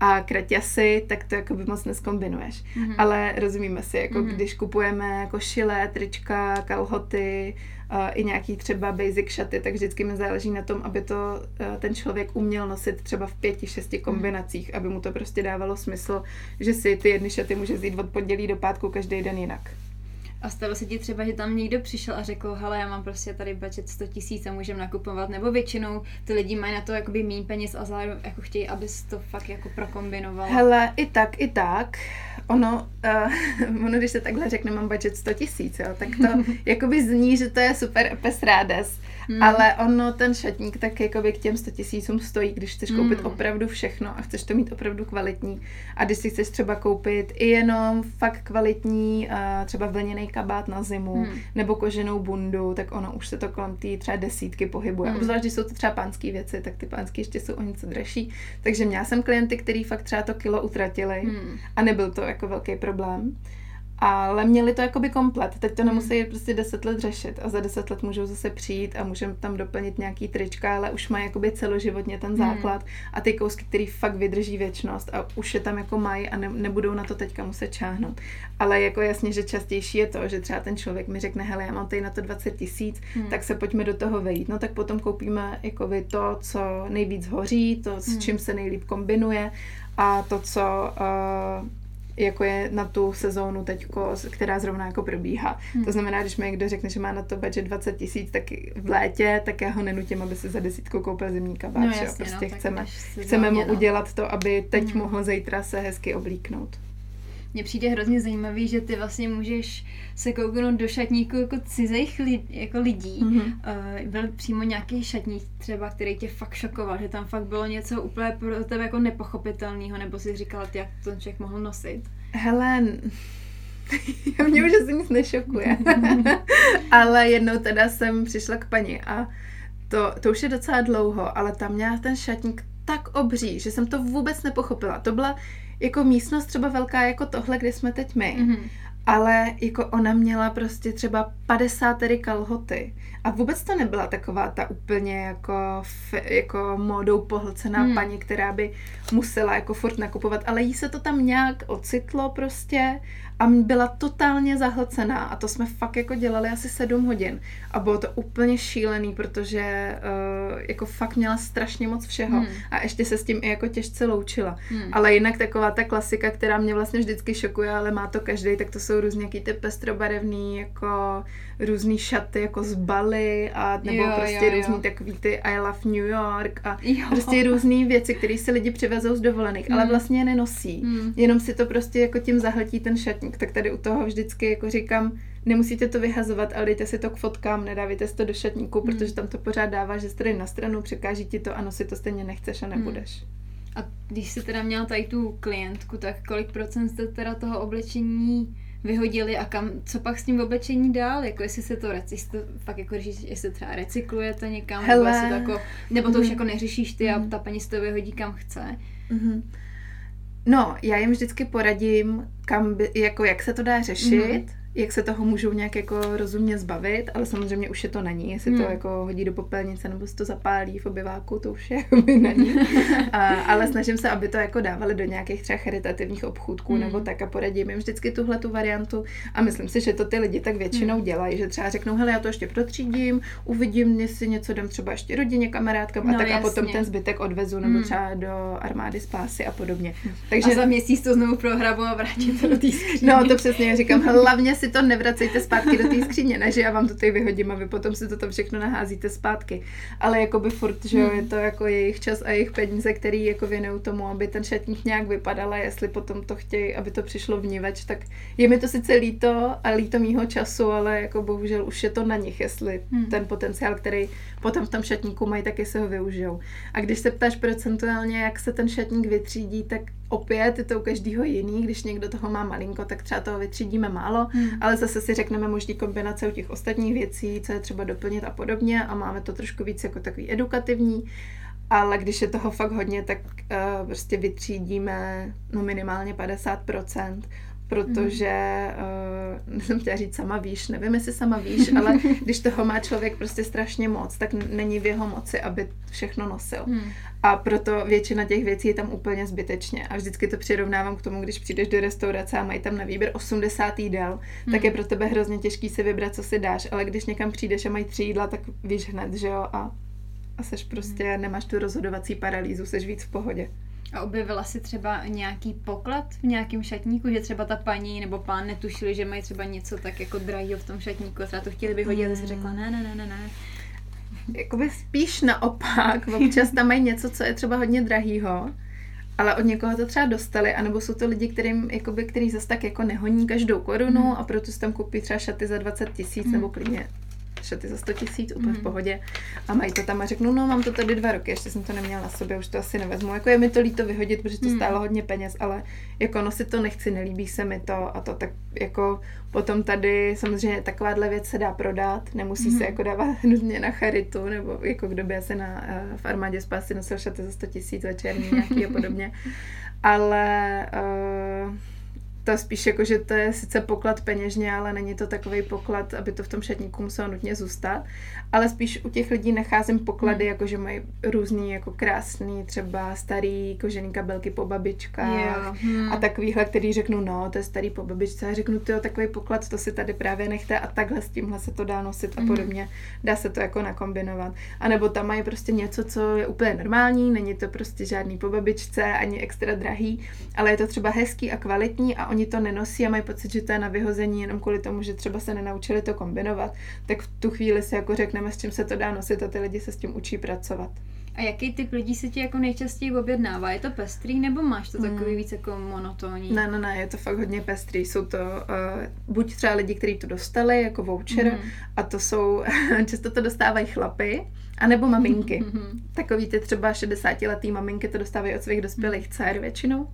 a kraťasy, tak to jako by moc neskombinuješ. Mhm. Ale rozumíme si, jako Mhm. když kupujeme jako šile, trička, kalhoty, i nějaký třeba basic šaty, tak vždycky mi záleží na tom, aby to uh, ten člověk uměl nosit třeba v pěti, šesti Mhm. kombinacích, aby mu to prostě dávalo smysl, že si ty jedny šaty může vzít od pondělí do pátku každý den jinak. A stalo se ti třeba, že tam někdo přišel a řekl, hele, já mám prostě tady budget 100 tisíc a můžeme nakupovat, nebo většinou ty lidi mají na to jakoby méně peněz a zároveň jako chtějí, abys to fakt jako prokombinoval. Hele, i tak, i tak. Ono, uh, <laughs> ono, když se takhle řekne, mám budget 100 tisíc, tak to <laughs> jakoby zní, že to je super pesrádes. Hmm. Mm. Ale ono, ten šatník tak jakoby k těm 100 tisícům stojí, když chceš koupit Mm. opravdu všechno a chceš to mít opravdu kvalitní. A když si chceš třeba koupit i jenom fakt kvalitní, uh, třeba vlněný kabát na zimu, Mm. mm. nebo koženou bundu, tak ono už se to kolem té třeba desítky pohybuje. Mm. Mm. Obzvlášť, když jsou to třeba pánské věci, tak ty pánské ještě jsou o něco dražší. Takže měla jsem klienty, který fakt třeba to kilo utratili Hmm. a nebyl to jako velký problém. Ale měli to jakoby komplet. Teď to Hmm. nemusí prostě 10 let řešit a za 10 let můžou zase přijít a můžeme tam doplnit nějaký trička, ale už mají jakoby celoživotně ten Hmm. základ a ty kousky, který fakt vydrží věčnost a už je tam jako mají a ne, nebudou na to teďka muset čáhnout. Ale jako jasně, že častější je to, že třeba ten člověk mi řekne, hele, já mám tady na to 20 tisíc, Hmm. tak se pojďme do toho vejít. No tak potom koupíme jakoby to, co nejvíc hoří, to, s Hmm. čím se nejlíp kombinuje a to, co uh, jako je na tu sezónu teďko, která zrovna jako probíhá. Hmm. To znamená, když mi někdo řekne, že má na to budget 20 tisíc, tak v létě, tak já ho nenutím, aby si za desítku koupil zimní kabát. No jasně, prostě no, chceme, chceme mu no. udělat to, aby teď Hmm. mohl zítra se hezky oblíknout. Mně přijde hrozně zajímavý, že ty vlastně můžeš se kouknout do šatníku jako cizích lid, jako lidí. Mhm. Uh, byl přímo nějaký šatník třeba, který tě fakt šokoval, že tam fakt bylo něco úplně pro tebe jako nepochopitelného, nebo si říkala, ty, jak to ten člověk mohl nosit. Hele, já <laughs> mě už asi nic nešokuje. <laughs> ale jednou teda jsem přišla k paní a to, to už je docela dlouho, ale tam měla ten šatník tak obří, že jsem to vůbec nepochopila. To byla jako místnost třeba velká jako tohle, kde jsme teď my. Mhm. Ale jako ona měla prostě třeba 50 tedy kalhoty. A vůbec to nebyla taková ta úplně jako, jako módou pohlcená hmm. paní, která by musela jako furt nakupovat, ale jí se to tam nějak ocitlo prostě a byla totálně zahlcená a to jsme fakt jako dělali asi sedm hodin a bylo to úplně šílený, protože uh, jako fakt měla strašně moc všeho Hmm. a ještě se s tím i jako těžce loučila. Hmm. Ale jinak taková ta klasika, která mě vlastně vždycky šokuje, ale má to každý, tak to jsou různě nějaký ty pestrobarevný, jako různý šaty, jako z Bali a nebo Jo, prostě jo, jo. různý takový ty I love New York a Jo. prostě různé věci, které si lidi přivezou z dovolených, ale Hmm. vlastně je nenosí. Hmm. Jenom si to prostě jako tím zahltí ten šatník. Tak tady u toho vždycky jako říkám, nemusíte to vyhazovat, ale dejte si to k fotkám, nedávejte si to do šatníku, Hmm. protože tam to pořád dává, že tady na stranu, překáží ti to a nosit to stejně nechceš a nebudeš. A když jsi teda měla tady tu klientku, tak kolik procent jste teda toho oblečení vyhodili a kam, co pak s tím oblečení dál, jako jestli se to, jestli to fakt jako řešíš, jestli třeba recykluje to někam, Hele. nebo, to jako, nebo to už mhm. jako neřešíš ty a mhm. ta paní si to vyhodí kam chce. Mm-hmm. No, já jim vždycky poradím, kam by, jako jak se to dá řešit, mm-hmm jak se toho můžou nějak jako rozumně zbavit, ale samozřejmě už je to není, jestli hmm. to jako hodí do popelnice nebo se to zapálí v obyváku, to už je <laughs> jako není. A, ale snažím se, aby to jako dávali do nějakých třeba charitativních obchůdků hmm. nebo tak a poradím jim vždycky tuhle tu variantu a myslím si, že to ty lidi tak většinou hmm. dělají, že třeba řeknou, hele, já to ještě protřídím, uvidím, jestli něco dám třeba ještě rodině, kamarádkám no, a tak jasně. a potom ten zbytek odvezu nebo hmm. třeba do armády spásy a podobně. Takže a za měsíc to znovu prohrabu a vrátím to do té <laughs> No, to přesně říkám, hlavně si to nevracejte zpátky do té skříně, ne, že já vám to tady vyhodím a vy potom si to tam všechno naházíte zpátky. Ale jako by furt, že jo, je to jako jejich čas a jejich peníze, který jako věnují tomu, aby ten šatník nějak vypadal a jestli potom to chtějí, aby to přišlo vníveč, tak je mi to sice líto a líto mýho času, ale jako bohužel už je to na nich, jestli hmm. ten potenciál, který potom v tom šatníku mají, tak se ho využijou. A když se ptáš procentuálně, jak se ten šatník vytřídí, tak opět je to u každého jiný. Když někdo toho má malinko, tak třeba toho vytřídíme málo, hmm. ale zase si řekneme možný kombinace u těch ostatních věcí, co je třeba doplnit a podobně a máme to trošku víc jako takový edukativní. Ale když je toho fakt hodně, tak uh, prostě vytřídíme no minimálně 50% protože uh, <laughs> jsem chtěla říct sama víš, nevím, jestli sama víš, ale <laughs> když toho má člověk prostě strašně moc, tak není v jeho moci, aby všechno nosil. Hmm. A proto většina těch věcí je tam úplně zbytečně. A vždycky to přirovnávám k tomu, když přijdeš do restaurace a mají tam na výběr 80 jídel, hmm. tak je pro tebe hrozně těžký si vybrat, co si dáš. Ale když někam přijdeš a mají tři jídla, tak víš hned, že jo, a, a seš prostě, hmm. nemáš tu rozhodovací paralýzu, seš víc v pohodě. A objevila si třeba nějaký poklad v nějakém šatníku, že třeba ta paní nebo pán netušili, že mají třeba něco tak jako drahého v tom šatníku a třeba to chtěli vyhodit mm. a si řekla ne, ne, ne, ne, ne. Jakoby spíš naopak, <laughs> občas tam mají něco, co je třeba hodně drahýho, ale od někoho to třeba dostali, anebo jsou to lidi, kterým, jakoby, který zase tak jako nehoní každou korunu mm. a proto si tam koupí třeba šaty za 20 tisíc mm. nebo klidně šaty za 100 tisíc, úplně mm. v mhm. pohodě. A mají to tam a řeknu, no mám to tady dva roky, ještě jsem to neměla na sobě, už to asi nevezmu. Jako je mi to líto vyhodit, protože to mm. stálo hodně peněz, ale jako nosit to nechci, nelíbí se mi to a to tak jako potom tady samozřejmě takováhle věc se dá prodat, nemusí mm. se mhm. jako dávat <laughs> nutně na charitu, nebo jako kdo by se na, eh, v armádě spásy nosil šaty za 100 tisíc večerní nějaký a podobně. <laughs> Ale uh, to spíš jako, že to je sice poklad peněžně, ale není to takový poklad, aby to v tom šatníku muselo nutně zůstat. Ale spíš u těch lidí nacházím poklady, hmm. jako že mají různý jako krásný, třeba starý kožený kabelky po babičkách yeah. hmm. a takovýhle, který řeknu, no, to je starý po babičce. A řeknu, ty takový poklad, to si tady právě nechte a takhle s tímhle se to dá nosit a hmm. podobně. Dá se to jako nakombinovat. A nebo tam mají prostě něco, co je úplně normální, není to prostě žádný po babičce, ani extra drahý, ale je to třeba hezký a kvalitní a oni to nenosí a mají pocit, že to je na vyhození jenom kvůli tomu, že třeba se nenaučili to kombinovat, tak v tu chvíli si jako řekneme, s čím se to dá nosit a ty lidi se s tím učí pracovat. A jaký typ lidí se ti jako nejčastěji objednává? Je to pestrý nebo máš to takový hmm. víc jako monotónní? Ne, ne, ne, je to fakt hodně pestrý. Jsou to uh, buď třeba lidi, kteří to dostali jako voucher hmm. a to jsou, <laughs> často to dostávají chlapy, anebo maminky. <laughs> Takový ty třeba 60-letý maminky to dostávají od svých dospělých dcer většinou.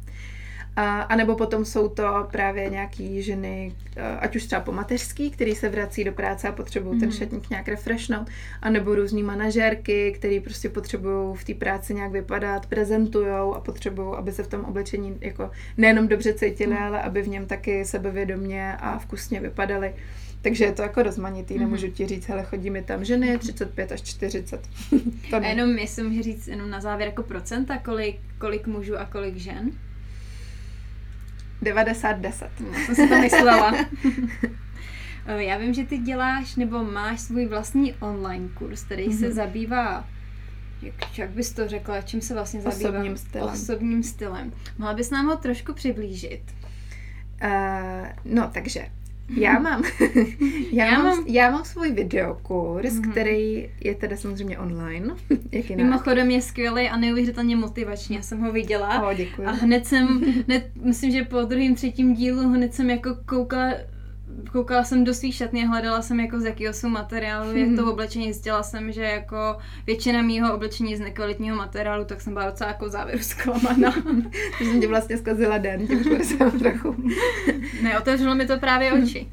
A, a nebo potom jsou to právě nějaký ženy, eh, ať už třeba po mateřský, který se vrací do práce a potřebují mm. ten mhm. šatník nějak refreshnout, a nebo různý manažérky, který prostě potřebují v té práci nějak vypadat, prezentují a potřebují, aby se v tom oblečení jako nejenom dobře cítili, mm. ale aby v něm taky sebevědomě a vkusně vypadali. Takže je to jako rozmanitý, mm-hmm. nemůžu ti říct, ale chodí mi tam ženy 35 až 40. <laughs> to ne. A jenom, jestli můžu říct jenom na závěr jako procenta, kolik, kolik mužů a kolik žen? 90-10. No, jsem si to myslela. <laughs> Eh, já vím, že ty děláš nebo máš svůj vlastní online kurz, který mm-hmm. se mhm. zabývá jak, jak bys to řekla, čím se vlastně zabývá? Osobním stylem. Osobním stylem. Mohla bys nám ho trošku přiblížit? Uh, no, takže já mám, <laughs> já, já, mám, mám, já mám svůj videokurs, mm-hmm. který je teda samozřejmě online. <laughs> Jak Mimochodem je skvělý a neuvěřitelně motivační. Já jsem ho viděla. O, děkuji. A hned jsem, hned, myslím, že po druhém, třetím dílu hned jsem jako koukala koukala jsem do svých šatny a hledala jsem jako z jakého jsou materiálu, jak to oblečení, zjistila jsem, že jako většina mýho oblečení je z nekvalitního materiálu, tak jsem byla docela jako závěru zklamaná. že jsem tě vlastně zkazila den tím kurzem trochu. <laughs> ne, otevřelo mi to právě oči.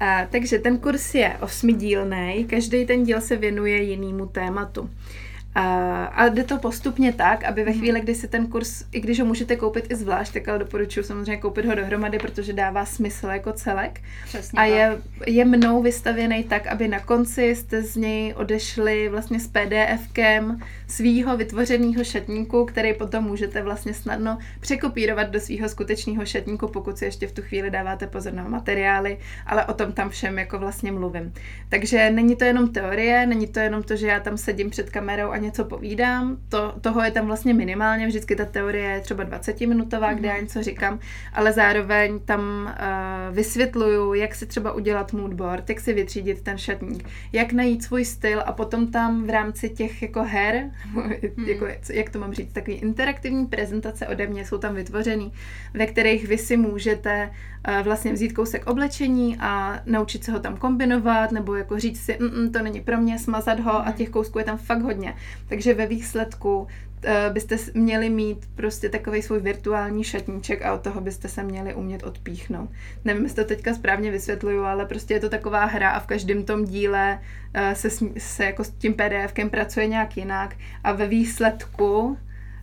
A, takže ten kurz je osmidílný, každý ten díl se věnuje jinému tématu. A jde to postupně tak, aby ve mhm. chvíli, kdy si ten kurz, i když ho můžete koupit i zvlášť, tak ale doporučuji samozřejmě koupit ho dohromady, protože dává smysl jako celek. Přesně a je, je mnou vystavěný tak, aby na konci jste z něj odešli vlastně s PDFkem svýho vytvořeného šatníku, který potom můžete vlastně snadno překopírovat do svého skutečného šatníku, pokud si ještě v tu chvíli dáváte pozor na materiály, ale o tom tam všem jako vlastně mluvím. Takže není to jenom teorie, není to jenom to, že já tam sedím před kamerou a něco povídám, to, toho je tam vlastně minimálně, vždycky ta teorie je třeba 20-minutová, kde já mhm. něco říkám, ale zároveň tam uh, vysvětluju, jak si třeba udělat moodboard, jak si vytřídit ten šatník, jak najít svůj styl a potom tam v rámci těch jako her, hmm. jako, jak to mám říct, takový interaktivní prezentace ode mě jsou tam vytvořený, ve kterých vy si můžete uh, vlastně vzít kousek oblečení a naučit se ho tam kombinovat, nebo jako říct si, mm, mm, to není pro mě, smazat ho a hmm. těch kousků je tam fakt hodně. Takže ve výsledku byste měli mít prostě takový svůj virtuální šatníček a od toho byste se měli umět odpíchnout. Nevím, jestli to teďka správně vysvětluju, ale prostě je to taková hra a v každém tom díle uh, se, se jako s tím PDFkem pracuje nějak jinak a ve výsledku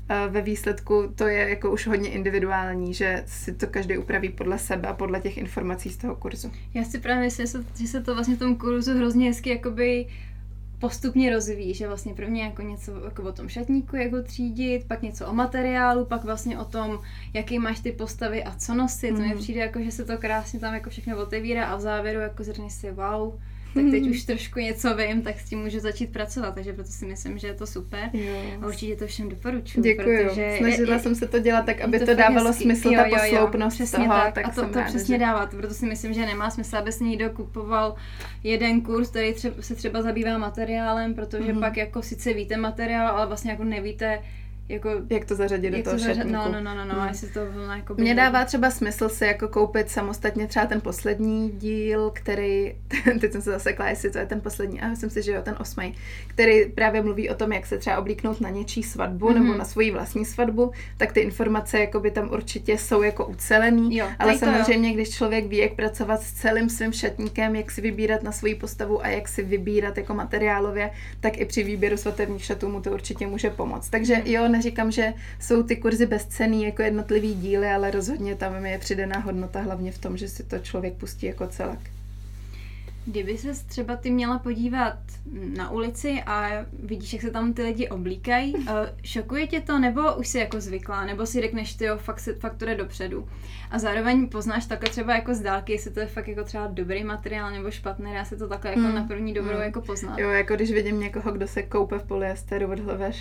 eh, ve výsledku to je jako už hodně individuální, že si to každý upraví podle sebe a podle těch informací z toho kurzu. Já si právě myslím, že se to vlastně v tom kurzu hrozně hezky jakoby postupně rozvíjí, že vlastně prvně jako něco jako o tom šatníku, jak ho třídit, pak něco o materiálu, pak vlastně o tom, jaký máš ty postavy a co nosit. Mm. To mi mhm. přijde jako, že se to krásně tam jako všechno otevírá a v závěru jako zhrni si wow, tak teď hmm. už trošku něco vím, tak s tím můžu začít pracovat, takže proto si myslím, že je to super jo. a určitě to všem doporučuji. Děkuji. Snažila je, jsem se to dělat tak, aby to, to dávalo hezký. smysl, jo, ta posloupnost jo, toho, tak. tak. A to, to přesně že... dává, proto si myslím, že nemá smysl, aby si někdo kupoval jeden kurz, který třeba, se třeba zabývá materiálem, protože mm-hmm. pak jako sice víte materiál, ale vlastně jako nevíte, jako, jak to zařadit do toho zařadit, No, no, no, no, no, hmm. jestli to vlna jako Mně dává třeba smysl si jako koupit samostatně třeba ten poslední díl, který, <laughs> teď jsem se zasekla, jestli to je ten poslední, a myslím si, že jo, ten osmý, který právě mluví o tom, jak se třeba oblíknout na něčí svatbu mm-hmm. nebo na svoji vlastní svatbu, tak ty informace jakoby tam určitě jsou jako ucelený, jo, ale samozřejmě, jo. když člověk ví, jak pracovat s celým svým šatníkem, jak si vybírat na svoji postavu a jak si vybírat jako materiálově, tak i při výběru svatebních šatů mu to určitě může pomoct. Takže mhm. jo, neříkám, že jsou ty kurzy bezcený jako jednotlivý díly, ale rozhodně tam je přidaná hodnota hlavně v tom, že si to člověk pustí jako celek. Kdyby se třeba ty měla podívat na ulici a vidíš, jak se tam ty lidi oblíkají, <laughs> eh, šokuje tě to, nebo už si jako zvyklá, nebo si řekneš, ty jo, fakt, fakt to jde dopředu. A zároveň poznáš takhle třeba jako z dálky, jestli to je fakt jako třeba dobrý materiál nebo špatný, dá se to takhle jako mm. na první dobrou mm. jako poznat. Jo, jako když vidím někoho, kdo se koupe v polyesteru od hlavy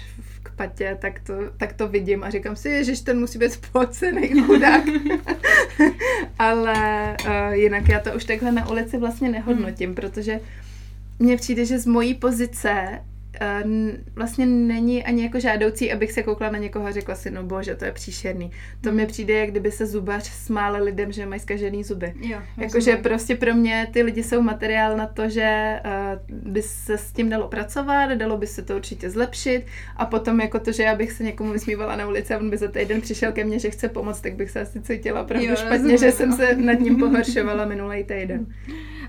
k patě, tak to, tak to vidím a říkám si, že ten musí být spocený chudák. <laughs> <laughs> Ale uh, jinak já to už takhle na ulici vlastně nehodnotím, mm. Protože mně přijde, že z mojí pozice Eh, vlastně není ani jako žádoucí, abych se koukla na někoho a řekla si, no bože, to je příšerný. To mi přijde, jak kdyby se zubař smále lidem, že mají zkažený zuby. Jakože prostě pro mě ty lidi jsou materiál na to, že uh, by se s tím dalo pracovat, dalo by se to určitě zlepšit a potom jako to, že já bych se někomu vysmívala na ulici a on by za týden přišel ke mně, že chce pomoct, tak bych se asi cítila opravdu jo, špatně, rozumím, že jsem se nad ním pohoršovala minulý týden. <laughs>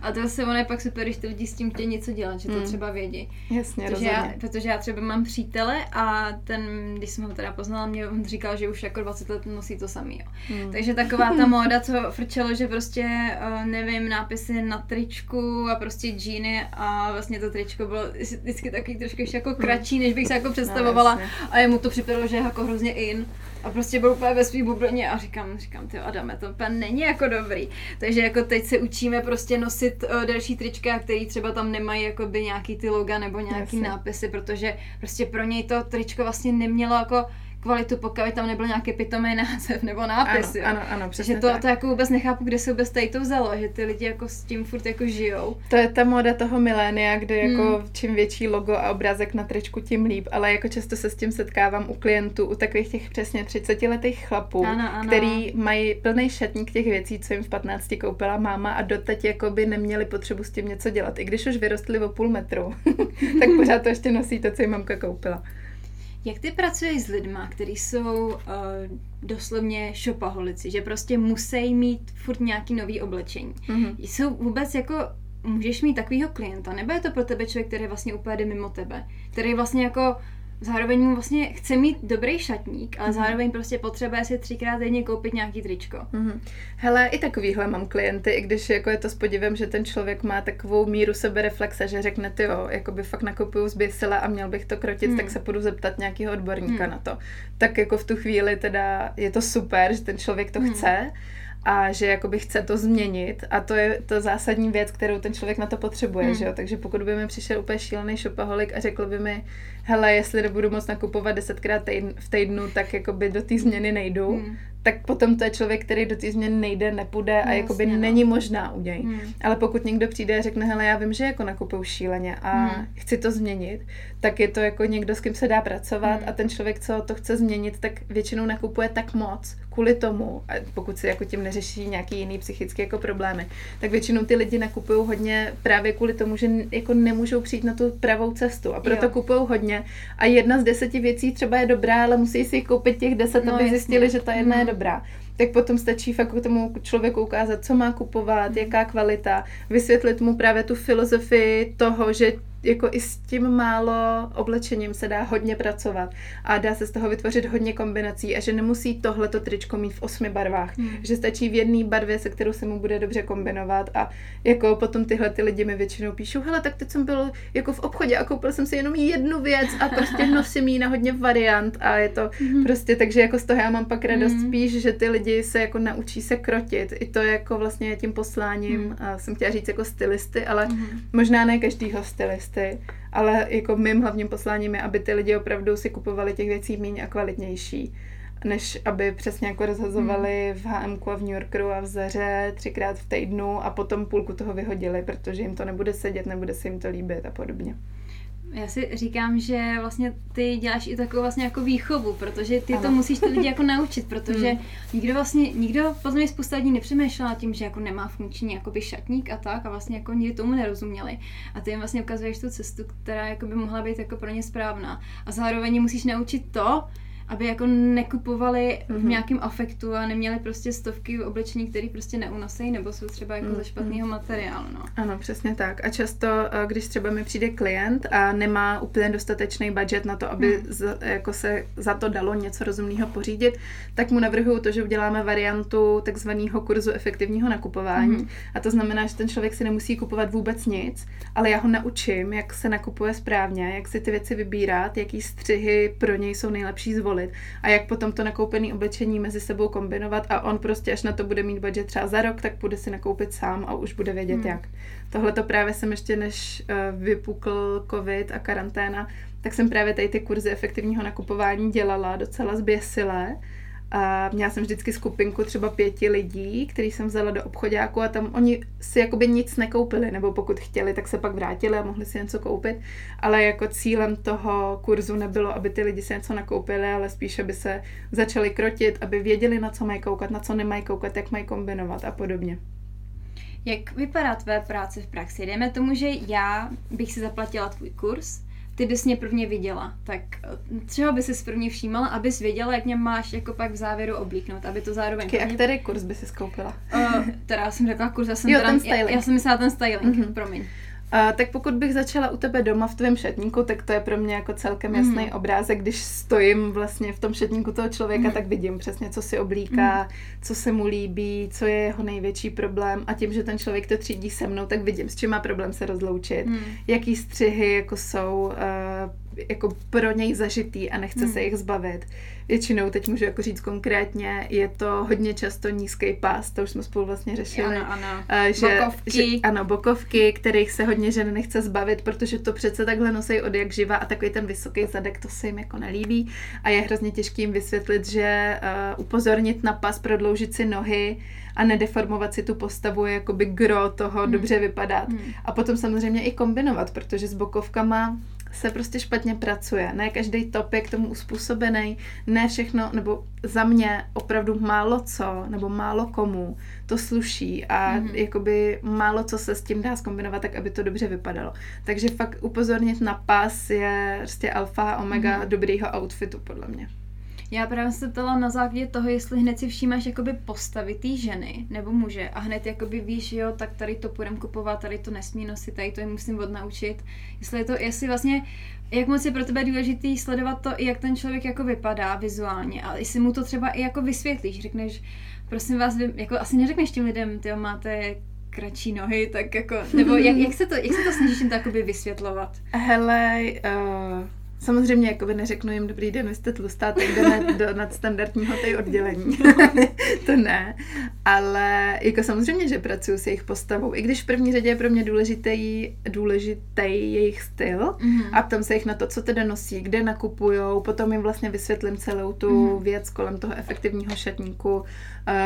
A to zase ono je pak super, když ty lidi s tím chtějí něco dělat, že to mm. třeba vědí. Jasně, protože já, protože já třeba mám přítele a ten, když jsem ho teda poznala, mě on říkal, že už jako 20 let nosí to samý. Jo. Mm. Takže taková ta <laughs> móda, co frčelo, že prostě, uh, nevím, nápisy na tričku a prostě džíny a vlastně to tričko bylo vždycky taky trošku ještě jako kratší, než bych se jako představovala no, a jemu to připadalo, že je jako hrozně in a prostě byl úplně ve svý bublině a říkám, říkám, ty Adame, to úplně není jako dobrý. Takže jako teď se učíme prostě nosit uh, delší trička, který třeba tam nemají jakoby nějaký ty loga nebo nějaký Jasně. nápisy, protože prostě pro něj to tričko vlastně nemělo jako kvalitu, pokud tam nebyl nějaký pitomý název nebo nápis. Ano, ano, ano přesně to, tak. to jako vůbec nechápu, kde se vůbec tady to vzalo, že ty lidi jako s tím furt jako žijou. To je ta moda toho milénia, kde jako hmm. čím větší logo a obrázek na tričku, tím líp, ale jako často se s tím setkávám u klientů, u takových těch přesně 30 letých chlapů, ano, ano. který mají plný šatník těch věcí, co jim v 15 koupila máma a doteď jako by neměli potřebu s tím něco dělat. I když už vyrostli o půl metru, <laughs> tak pořád to ještě nosí to, co jim mamka koupila. Jak ty pracuješ s lidma, kteří jsou uh, doslovně šopaholici, že prostě musí mít furt nějaký nový oblečení? Mm-hmm. Jsou vůbec jako, můžeš mít takovýho klienta, nebo je to pro tebe člověk, který vlastně úplně jde mimo tebe, který vlastně jako zároveň mu vlastně chce mít dobrý šatník, ale mm-hmm. zároveň prostě potřebuje si třikrát denně koupit nějaký tričko. Mm-hmm. Hele, i takovýhle mám klienty, i když jako je to s podivem, že ten člověk má takovou míru sebereflexe, že řekne, ty jo, jako by fakt nakupuju zběsila a měl bych to krotit, mm. tak se půjdu zeptat nějakého odborníka mm. na to. Tak jako v tu chvíli teda je to super, že ten člověk to mm. chce, a že jakoby chce to změnit a to je to zásadní věc, kterou ten člověk na to potřebuje, hmm. že jo? Takže pokud by mi přišel úplně šílený šopaholik a řekl by mi, hele, jestli nebudu moc nakupovat desetkrát týdn, v týdnu, tak jakoby do té změny nejdu, hmm tak potom to je člověk, který do té změny nejde, nepůjde a jakoby no. není možná u něj. Hmm. Ale pokud někdo přijde a řekne, hele, já vím, že jako nakupuju šíleně a hmm. chci to změnit, tak je to jako někdo, s kým se dá pracovat hmm. a ten člověk, co to chce změnit, tak většinou nakupuje tak moc kvůli tomu, a pokud si jako tím neřeší nějaký jiný psychický jako problémy, tak většinou ty lidi nakupují hodně právě kvůli tomu, že jako nemůžou přijít na tu pravou cestu a proto kupují hodně a jedna z deseti věcí třeba je dobrá, ale musí si koupit těch deset, no, aby jasně. zjistili, že ta jedna je dobrá dobrá, tak potom stačí fakt tomu člověku ukázat, co má kupovat, mm. jaká kvalita, vysvětlit mu právě tu filozofii toho, že jako i s tím málo oblečením se dá hodně pracovat a dá se z toho vytvořit hodně kombinací a že nemusí tohleto tričko mít v osmi barvách, hmm. že stačí v jedné barvě, se kterou se mu bude dobře kombinovat a jako potom tyhle ty lidi mi většinou píšou, hele, tak teď jsem byl jako v obchodě a koupil jsem si jenom jednu věc a prostě <laughs> nosím ji na hodně variant a je to hmm. prostě, takže jako z toho já mám pak radost hmm. spíš, že ty lidi se jako naučí se krotit, i to jako vlastně tím posláním, hmm. a jsem chtěla říct jako stylisty, ale hmm. možná ne každýho stylisty cesty, ale jako mým hlavním posláním je, aby ty lidi opravdu si kupovali těch věcí méně a kvalitnější než aby přesně jako rozhazovali hmm. v HM a v New Yorkeru a v Zaře třikrát v týdnu a potom půlku toho vyhodili, protože jim to nebude sedět, nebude se jim to líbit a podobně. Já si říkám, že vlastně ty děláš i takovou vlastně jako výchovu, protože ty ano. to musíš ty lidi jako <laughs> naučit, protože hmm. nikdo vlastně, nikdo podle mě spousta lidí nepřemýšlela tím, že jako nemá funkční jakoby šatník a tak a vlastně jako nikdy tomu nerozuměli. A ty jim vlastně ukazuješ tu cestu, která jako by mohla být jako pro ně správná. A zároveň musíš naučit to, aby jako nekupovali mm-hmm. v mhm. nějakém afektu a neměli prostě stovky oblečení, které prostě neunosejí nebo jsou třeba jako mm-hmm. ze mhm. špatného materiálu. No. Ano, přesně tak. A často, eh, když třeba mi přijde klient a nemá úplně dostatečný budget na to, aby mm. z, jako se za to dalo něco rozumného pořídit, tak mu navrhuju to, že uděláme variantu takzvaného kurzu efektivního nakupování. Mm. A to znamená, že ten člověk si nemusí kupovat vůbec nic, ale já ho naučím, jak se nakupuje správně, jak si ty věci vybírat, jaký střihy pro něj jsou nejlepší zvolit zvolit a jak potom to nakoupené oblečení mezi sebou kombinovat a on prostě, až na to bude mít budget třeba za rok, tak půjde si nakoupit sám a už bude vědět hmm. jak. Tohle to právě jsem ještě, než uh, vypukl covid a karanténa, tak jsem právě tady ty kurzy efektivního nakupování dělala docela zběsilé a měla jsem vždycky skupinku třeba pěti lidí, který jsem vzala do obchodáku a tam oni si jakoby nic nekoupili, nebo pokud chtěli, tak se pak vrátili a mohli si něco koupit. Ale jako cílem toho kurzu nebylo, aby ty lidi si něco nakoupili, ale spíš, aby se začali krotit, aby věděli, na co mají koukat, na co nemají koukat, jak mají kombinovat a podobně. Jak vypadá tvé práce v praxi? Dejme tomu, že já bych si zaplatila tvůj kurz, ty bys mě prvně viděla, tak eh, třeba by si prvně všímala, abys věděla, jak mě máš jako pak v závěru oblíknout, aby to zároveň... Počkej, a který kurz by si skoupila? Uh, teda jsem řekla kurz, já jsem, jo, teda, ten styling. Já, já jsem myslela ten styling, mm-hmm. promiň. Uh, tak pokud bych začala u tebe doma v tvém šatníku, tak to je pro mě jako celkem jasný mm. obrázek. Když stojím vlastně v tom šatníku toho člověka, mm. tak vidím přesně, co si oblíká, mm. co se mu líbí, co je jeho největší problém. A tím, že ten člověk to třídí se mnou, tak vidím, s čím má problém se rozloučit, mm. jaký střihy jako jsou uh, jako pro něj zažitý a nechce hmm. se jich zbavit. Většinou, teď můžu jako říct konkrétně, je to hodně často nízký pás, to už jsme spolu vlastně řešili. Ano, ano. Že, bokovky. Že, ano, bokovky, kterých se hodně žen nechce zbavit, protože to přece takhle nosí od jak živa a takový ten vysoký zadek, to se jim jako nelíbí a je hrozně těžký jim vysvětlit, že uh, upozornit na pas, prodloužit si nohy, a nedeformovat si tu postavu, jakoby gro toho hmm. dobře vypadat. Hmm. A potom samozřejmě i kombinovat, protože s bokovkama se prostě špatně pracuje. Ne každý top je k tomu uspůsobený, ne všechno, nebo za mě opravdu málo co, nebo málo komu to sluší a mm-hmm. jakoby málo co se s tím dá zkombinovat tak, aby to dobře vypadalo. Takže fakt upozornit na pas je prostě alfa a omega mm-hmm. dobrýho outfitu, podle mě. Já právě se ptala na základě toho, jestli hned si všímáš jakoby postavy té ženy nebo muže a hned jakoby víš, jo, tak tady to půjdem kupovat, tady to nesmí nosit, tady to je musím odnaučit. Jestli je to, jestli vlastně, jak moc je pro tebe důležitý sledovat to, jak ten člověk jako vypadá vizuálně a jestli mu to třeba i jako vysvětlíš, řekneš, prosím vás, vy, jako asi neřekneš těm lidem, ty máte kratší nohy, tak jako, nebo jak, jak, se to, jak se to snažíš jim to vysvětlovat? Hele, uh Samozřejmě jako by neřeknu jim dobrý den, vy jste tlustá, tak jdeme <laughs> do nadstandardního tej oddělení. <laughs> to ne. Ale jako samozřejmě, že pracuju s jejich postavou. I když v první řadě je pro mě důležitý, důležitý jejich styl mm-hmm. a ptám se jich na to, co teda nosí, kde nakupujou, potom jim vlastně vysvětlím celou tu mm-hmm. věc kolem toho efektivního šatníku, uh,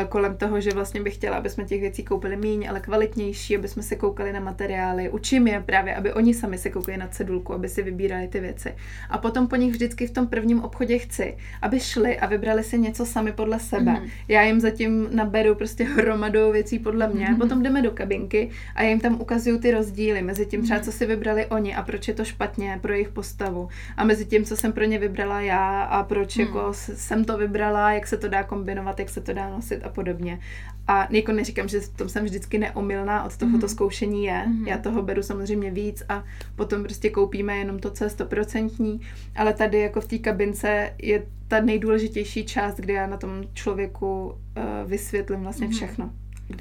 kolem toho, že vlastně bych chtěla, aby jsme těch věcí koupili méně, ale kvalitnější, aby jsme se koukali na materiály. Učím je právě, aby oni sami se koukali na cedulku, aby si vybírali ty věci a potom po nich vždycky v tom prvním obchodě chci, aby šli a vybrali si něco sami podle sebe. Mm-hmm. Já jim zatím naberu prostě hromadou věcí podle mě, mm-hmm. potom jdeme do kabinky a já jim tam ukazuju ty rozdíly mezi tím třeba, mhm. co si vybrali oni a proč je to špatně pro jejich postavu a mezi tím, co jsem pro ně vybrala já a proč mm. jako jsem to vybrala, jak se to dá kombinovat, jak se to dá nosit a podobně. A jako neříkám, že v tom jsem vždycky neomylná, od toho to mm. zkoušení je. Mm. Já toho beru samozřejmě víc a potom prostě koupíme jenom to, co je stoprocentní. Ale tady jako v té kabince je ta nejdůležitější část, kde já na tom člověku uh, vysvětlím vlastně mm. všechno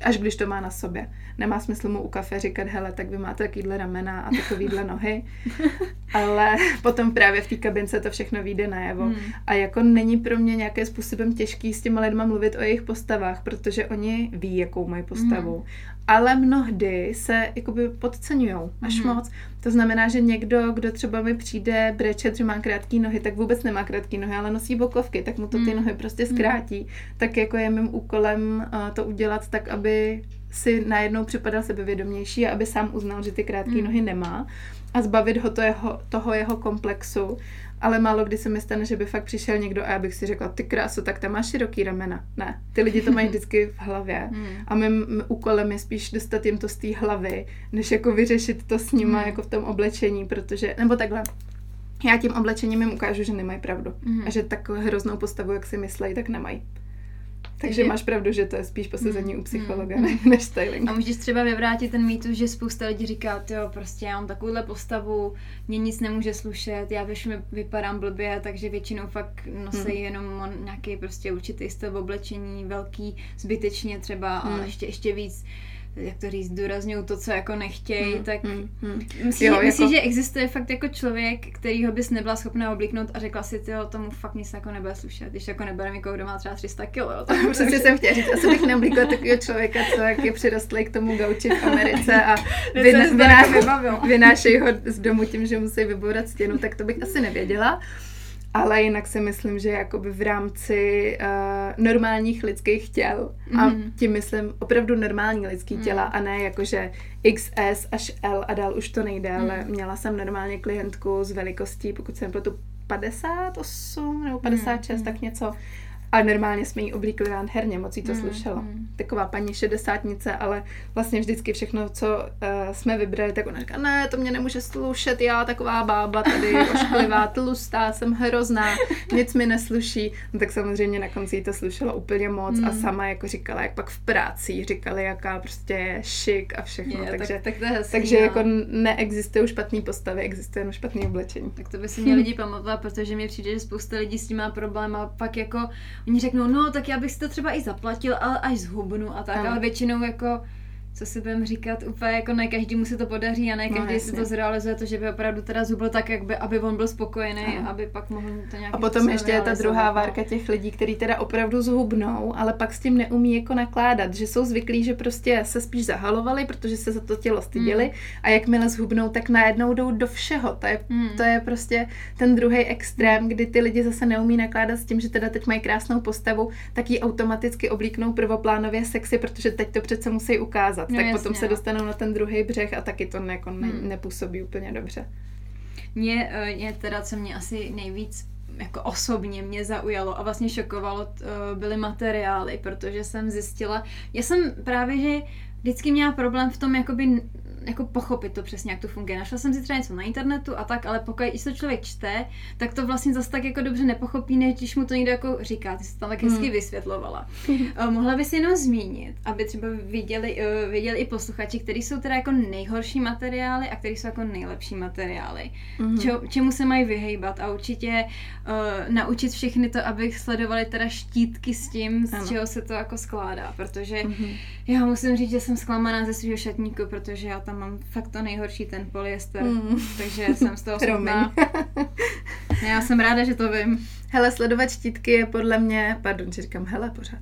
až když to má na sobě. Nemá smysl mu u kafe říkat, hele, tak vy máte takovýhle ramena a takovýhle nohy, <laughs> ale potom právě v té kabince to všechno vyjde najevo. Hmm. A jako není pro mě nějakým způsobem těžký s těma lidma mluvit o jejich postavách, protože oni ví, jakou mají postavu. Hmm. Ale mnohdy se jakoby podceňují až hmm. moc. To znamená, že někdo, kdo třeba mi přijde brečet, že má krátké nohy, tak vůbec nemá krátké nohy, ale nosí bokovky, tak mu to ty hmm. nohy prostě hmm. zkrátí. Tak jako je mým úkolem uh, to udělat tak, aby si najednou připadal sebevědomější a aby sám uznal, že ty krátké hmm. nohy nemá a zbavit ho to jeho, toho jeho komplexu. Ale málo kdy se mi stane, že by fakt přišel někdo a já bych si řekla, ty krásu, tak tam máš široký ramena. Ne, ty lidi to mají <laughs> vždycky v hlavě hmm. a mým, úkolem je spíš dostat jim to z té hlavy, než jako vyřešit to s nima hmm. jako v tom oblečení, protože, nebo takhle, já tím oblečením jim ukážu, že nemají pravdu. Mm. A že tak hroznou postavu, jak si myslejí, tak nemají. Takže máš pravdu, že to je spíš posazení mm, u psychologa mm, <laughs> než styling. A můžeš třeba vyvrátit ten mýtus, že spousta lidí říká, jo, prostě já mám takovouhle postavu, mě nic nemůže slušet, já většinou vypadám blbě, takže většinou fakt nosí mm. jenom nějaký prostě určitý styl oblečení, velký, zbytečně třeba, mm. ale ještě, ještě víc jak to říct, důrazňují to, co jako nechtějí, hmm, tak hmm, hmm. myslíš, jo, myslí, jako... že existuje fakt jako člověk, kterýho bys nebyla schopná oblíknout a řekla si, ty tomu fakt nic jako nebude slušet, když jako nebude někoho, kdo má třeba 300 kg. Přesně jsem chtěla říct, asi bych neoblíkla takového člověka, co jak je přirostlý k tomu gauči v Americe a <laughs> vynášejí ho z domu tím, že musí vybourat stěnu, tak to bych asi nevěděla. Ale jinak si myslím, že jakoby v rámci uh, normálních lidských těl, mm. a mhm. tím myslím opravdu normální lidský mm. těla, a ne jakože XS až L a dál už to nejde, mm. ale měla jsem normálně klientku s velikostí, pokud jsem pro tu 58 nebo 56, mm. tak něco, a normálně jsme jí oblíkli herně, moc jí to mm, slušelo. Mm. Taková paní šedesátnice, ale vlastně vždycky všechno, co uh, jsme vybrali, tak ona říká, ne, to mě nemůže slušet, já taková bába tady, <laughs> ošklivá, tlustá, jsem hrozná, nic mi nesluší. No tak samozřejmě na konci jí to slušelo úplně moc mm. a sama jako říkala, jak pak v práci říkali, jaká prostě je šik a všechno. Je, takže tak, tak to je hezký, takže no. jako neexistují špatné postavy, existuje jenom špatné oblečení. Tak to by si měli <laughs> lidi pamatovat, protože mi přijde, že spousta lidí s tím má problém a pak jako oni řeknou, no tak já bych si to třeba i zaplatil, ale až z hubnu a tak, ano. ale většinou jako co si budeme říkat, úplně jako ne každému se to podaří a ne No, každý si jasně. to zrealizuje, to, že by opravdu teda zubl tak, jak by, aby on byl spokojený, Ano. aby pak mohl to nějak A potom ještě je ta druhá várka těch lidí, kteří teda opravdu zhubnou, ale pak s tím neumí jako nakládat, že jsou zvyklí, že prostě se spíš zahalovali, protože se za to tělo styděli Hmm. a jakmile zhubnou, tak najednou jdou do všeho. To je, Hmm. to je prostě ten druhý extrém, kdy ty lidi zase neumí nakládat s tím, že teda teď mají krásnou postavu, tak ji automaticky oblíknou prvoplánově sexy, protože teď to přece musí ukázat. No tak jasně, potom se no. dostanou na ten druhý břeh a taky to ne, jako ne, Hmm. nepůsobí úplně dobře. Mě, eh, mě teda, co mě asi nejvíc jako osobně mě zaujalo a vlastně šokovalo, eh, byly materiály, protože jsem zjistila, já jsem právě, že vždycky měla problém v tom, jakoby, jako pochopit to přesně, jak to funguje. Našla jsem si třeba něco na internetu a tak, ale pokud když to člověk čte, tak to vlastně zase tak jako dobře nepochopí, než když mu to někdo jako říká. Ty jsi to tam tak hezky Hmm. vysvětlovala. <laughs> Eh, Mohla bys jenom zmínit, aby třeba viděli, eh, viděli i posluchači, který jsou teda jako nejhorší materiály a který jsou jako nejlepší materiály. Mhm. Čo, čemu se mají vyhejbat a určitě uh, naučit všechny to, abych sledovali teda štítky s tím, z Ano. čeho se to jako skládá, protože Mhm. já musím říct, že jsem zklamaná ze svého šatníku, protože já tam mám fakt to nejhorší, ten polyester, Mm. takže jsem z toho <laughs> smutná. Já jsem ráda, že to vím. Hele, sledovat štítky je podle mě, pardon, že říkám hele pořád,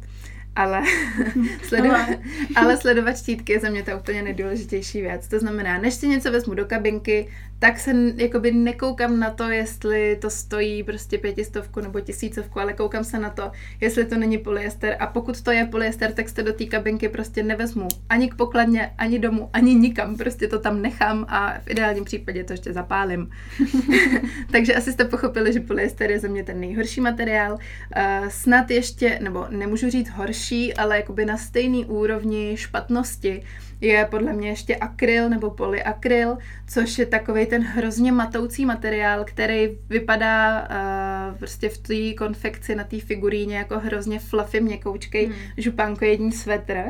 ale, <laughs> sledovat, ale sledovat štítky je za mě ta úplně nejdůležitější věc. To znamená, než si něco vezmu do kabinky, tak se jakoby nekoukám na to, jestli to stojí prostě pětistovku nebo tisícovku, ale koukám se na to, jestli to není polyester a pokud to je polyester, tak se do té kabinky prostě nevezmu ani k pokladně, ani domů, ani nikam, prostě to tam nechám a v ideálním případě to ještě zapálím. <laughs> Takže asi jste pochopili, že polyester je za mě ten nejhorší materiál. Uh, snad ještě, nebo nemůžu říct horší, ale jakoby na stejný úrovni špatnosti je podle mě ještě akryl nebo polyakryl, což je takový ten hrozně matoucí materiál, který vypadá uh, prostě v té konfekci na té figuríně jako hrozně fluffy, měkoučkej, Hmm. župánkojední svetr.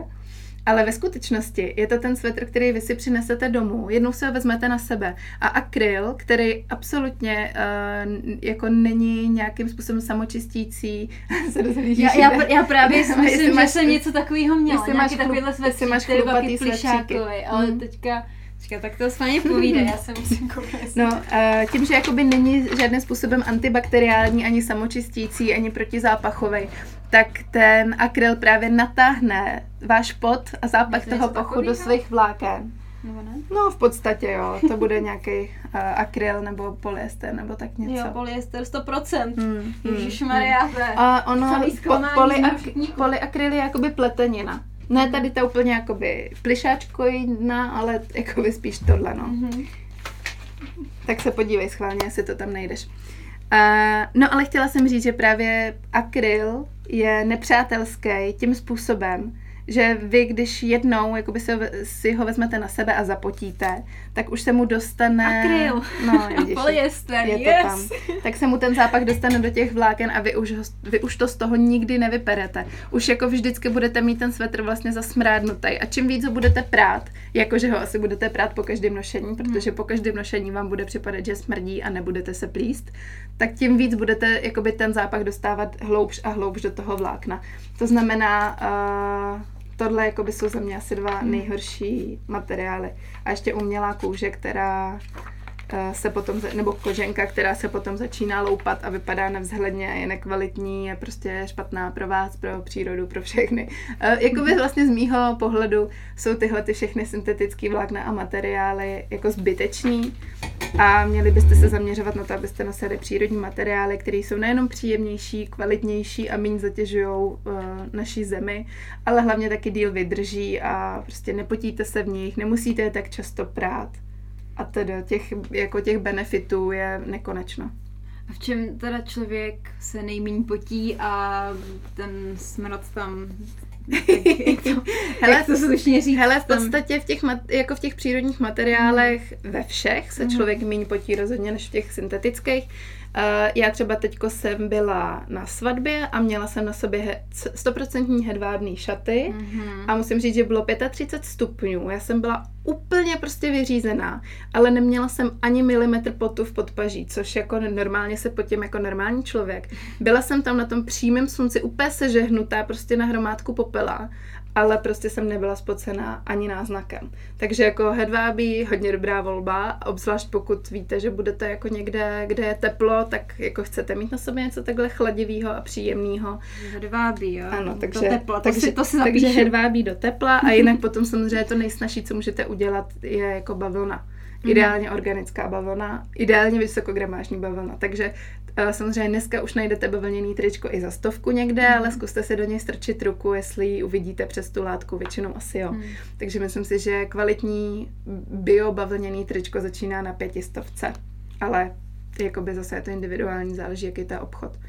Ale ve skutečnosti je to ten svetr, který vy si přinesete domů, jednou si ho vezmete na sebe. A akryl, který absolutně uh, jako není nějakým způsobem samočistící, <laughs> se dozvíš, Já, já, já právě <laughs> si myslím, že máš- jsem něco takového měla, jestli nějaký takovýhle svetřík, máš který byl plišákový, ale Hmm. teďka, teďka tak to s vámi povídej, já se musím kouknout. No, uh, tím, že jakoby není žádným způsobem antibakteriální, ani samočistící, ani protizápachový, tak ten akryl právě natáhne váš pot a zápach to toho pochu do svých vláken. Nebo ne? No, v podstatě jo, to bude nějaký uh, akryl nebo polyester nebo tak něco. Jo, polyester 100%. Hmm, Ježišmarja, je- A ono, po, zklamání z polyak, mého šatníku. polyakryl je jakoby pletenina. Ne tady ta úplně jakoby plišáčkojná, ale jakoby spíš tohle, no. Mhm. Tak se podívej schválně, jestli to tam najdeš. Uh, no ale chtěla jsem říct, že právě akryl je nepřátelský tím způsobem, že vy, když jednou jakoby si, ho, si ho vezmete na sebe a zapotíte, tak už se mu dostane... Akryl. No, vidíš, Polyester, je to yes. tam. Tak se mu ten zápach dostane do těch vláken a vy už, ho, vy už to z toho nikdy nevyperete. Už jako vždycky budete mít ten svetr vlastně zasmrádnutý a čím víc ho budete prát, jakože ho asi budete prát po každém nošení, protože po každém nošení vám bude připadat, že smrdí a nebudete se plíst, tak tím víc budete jakoby ten zápach dostávat hloubš a hloubš do toho vlákna. To znamená, uh, tohle jakoby jsou za mě asi dva nejhorší materiály. A ještě umělá kůže, která se potom, nebo koženka, která se potom začíná loupat a vypadá nevzhledně, je nekvalitní, je prostě špatná pro vás, pro přírodu, pro všechny. Eh, Jakoby vlastně z mýho pohledu jsou tyhle ty všechny syntetické vlákna a materiály jako zbytečný a měli byste se zaměřovat na to, abyste nosili přírodní materiály, které jsou nejenom příjemnější, kvalitnější a méně zatěžují uh, naší zemi, ale hlavně taky díl vydrží a prostě nepotíte se v nich, nemusíte je tak často prát. A teda těch, jako těch benefitů je nekonečno. A v čem teda člověk se nejméně potí a ten smrad tam... jak to, <laughs> Hele, jak to slušně říct? Hele, v podstatě v těch, jako v těch přírodních materiálech ve všech se Mhm. člověk méně potí rozhodně než v těch syntetických. Uh, já třeba teďko jsem byla na svatbě a měla jsem na sobě he- c- 100% hedvábný šaty Mhm. a musím říct, že bylo 35 stupňů. Já jsem byla úplně prostě vyřízená, ale neměla jsem ani milimetr potu v podpaží, což jako normálně se potím jako normální člověk. Byla jsem tam na tom přímém slunci úplně sežehnutá prostě na hromádku popela ale prostě jsem nebyla spocená ani náznakem. Takže jako hedvábí, hodně dobrá volba, obzvlášť pokud víte, že budete jako někde, kde je teplo, tak jako chcete mít na sobě něco takhle chladivého a příjemného. Hedvábí, jo? Ano, takže, to teplo, to takže, si, to si takže zapíšu. hedvábí do tepla a jinak potom samozřejmě to nejsnažší, co můžete udělat, je jako bavlna. Ideálně organická bavlna, ideálně vysokogramážní bavlna. Takže samozřejmě dneska už najdete bavlněný tričko i za stovku někde, ale zkuste si do něj strčit ruku, jestli ji uvidíte přes tu látku, většinou asi jo. Hmm. Takže myslím si, že kvalitní bio bavlněný tričko začíná na pětistovce, ale jakoby zase je to individuální, záleží, jaký to je obchod. Uh,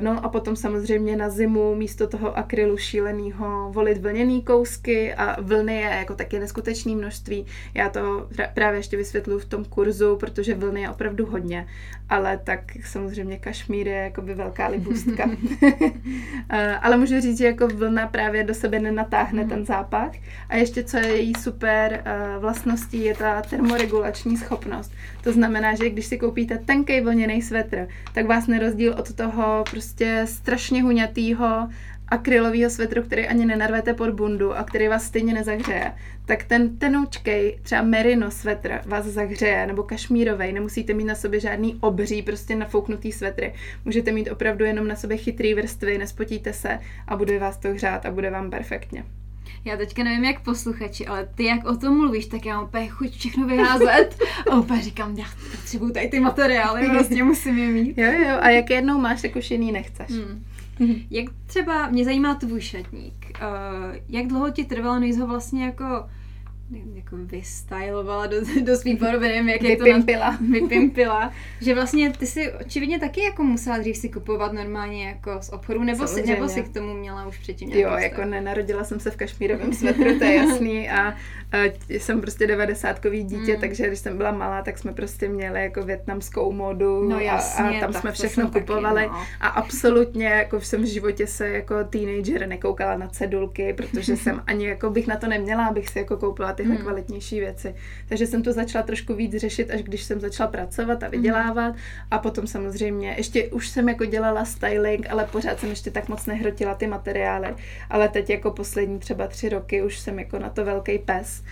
No a potom samozřejmě na zimu místo toho akrylu šíleného volit vlněný kousky a vlny je jako taky neskutečné množství. Já to právě ještě vysvětluji v tom kurzu, protože vlny je opravdu hodně, ale tak samozřejmě kašmír je jakoby velká libůstka. Uh, <laughs> <laughs> ale můžu říct, že jako vlna právě do sebe nenatáhne ten zápach a ještě co je její super uh, vlastností je ta termoregulační schopnost. To znamená, že když si koupíte tenký vlněný svetr, tak vás nerozdíl od toho prostě strašně huňatýho akrylového svetru, který ani nenarvete pod bundu a který vás stejně nezahřeje, tak ten tenoučkej, třeba merino svetr vás zahřeje, nebo kašmírovej, nemusíte mít na sobě žádný obří, prostě nafouknutý svetry. Můžete mít opravdu jenom na sobě chytrý vrstvy, nespotíte se a bude vás to hřát a bude vám perfektně. Já teďka nevím, jak posluchači, ale ty, jak o tom mluvíš, tak já mám úplně chuť všechno vyházet. A úplně říkám, já potřebuju tady ty materiály, prostě <laughs> musím je mít. Jo, jo, a jak jednou máš, tak už jiný nechceš. Hmm. Jak třeba, mě zajímá tvůj šatník, uh, jak dlouho ti trvalo, než ho vlastně jako jako vystylovala do, do svý podoby, nevím, jak je to Vypimpila. Na, vypimpila. Že vlastně ty si očividně taky jako musela dřív si kupovat normálně jako z obchodu, nebo si, nebo si k tomu měla už předtím Jo, nějaký jako nenarodila jsem se v kašmírovém svetru, to je jasný a, a jsem prostě devadesátkový dítě, Mm. takže když jsem byla malá, tak jsme prostě měli jako větnamskou modu No a, jasně, a tam tak jsme všechno jsem taky, kupovali no. a absolutně jako jsem v životě se jako teenager nekoukala na cedulky, protože jsem ani jako bych na to neměla, abych si jako koupila tyhle Mm. kvalitnější věci. Takže jsem to začala trošku víc řešit, až když jsem začala pracovat a vydělávat. A potom samozřejmě, ještě už jsem jako dělala styling, ale pořád jsem ještě tak moc nehrotila ty materiály, ale teď jako poslední třeba tři roky už jsem jako na to velký pes.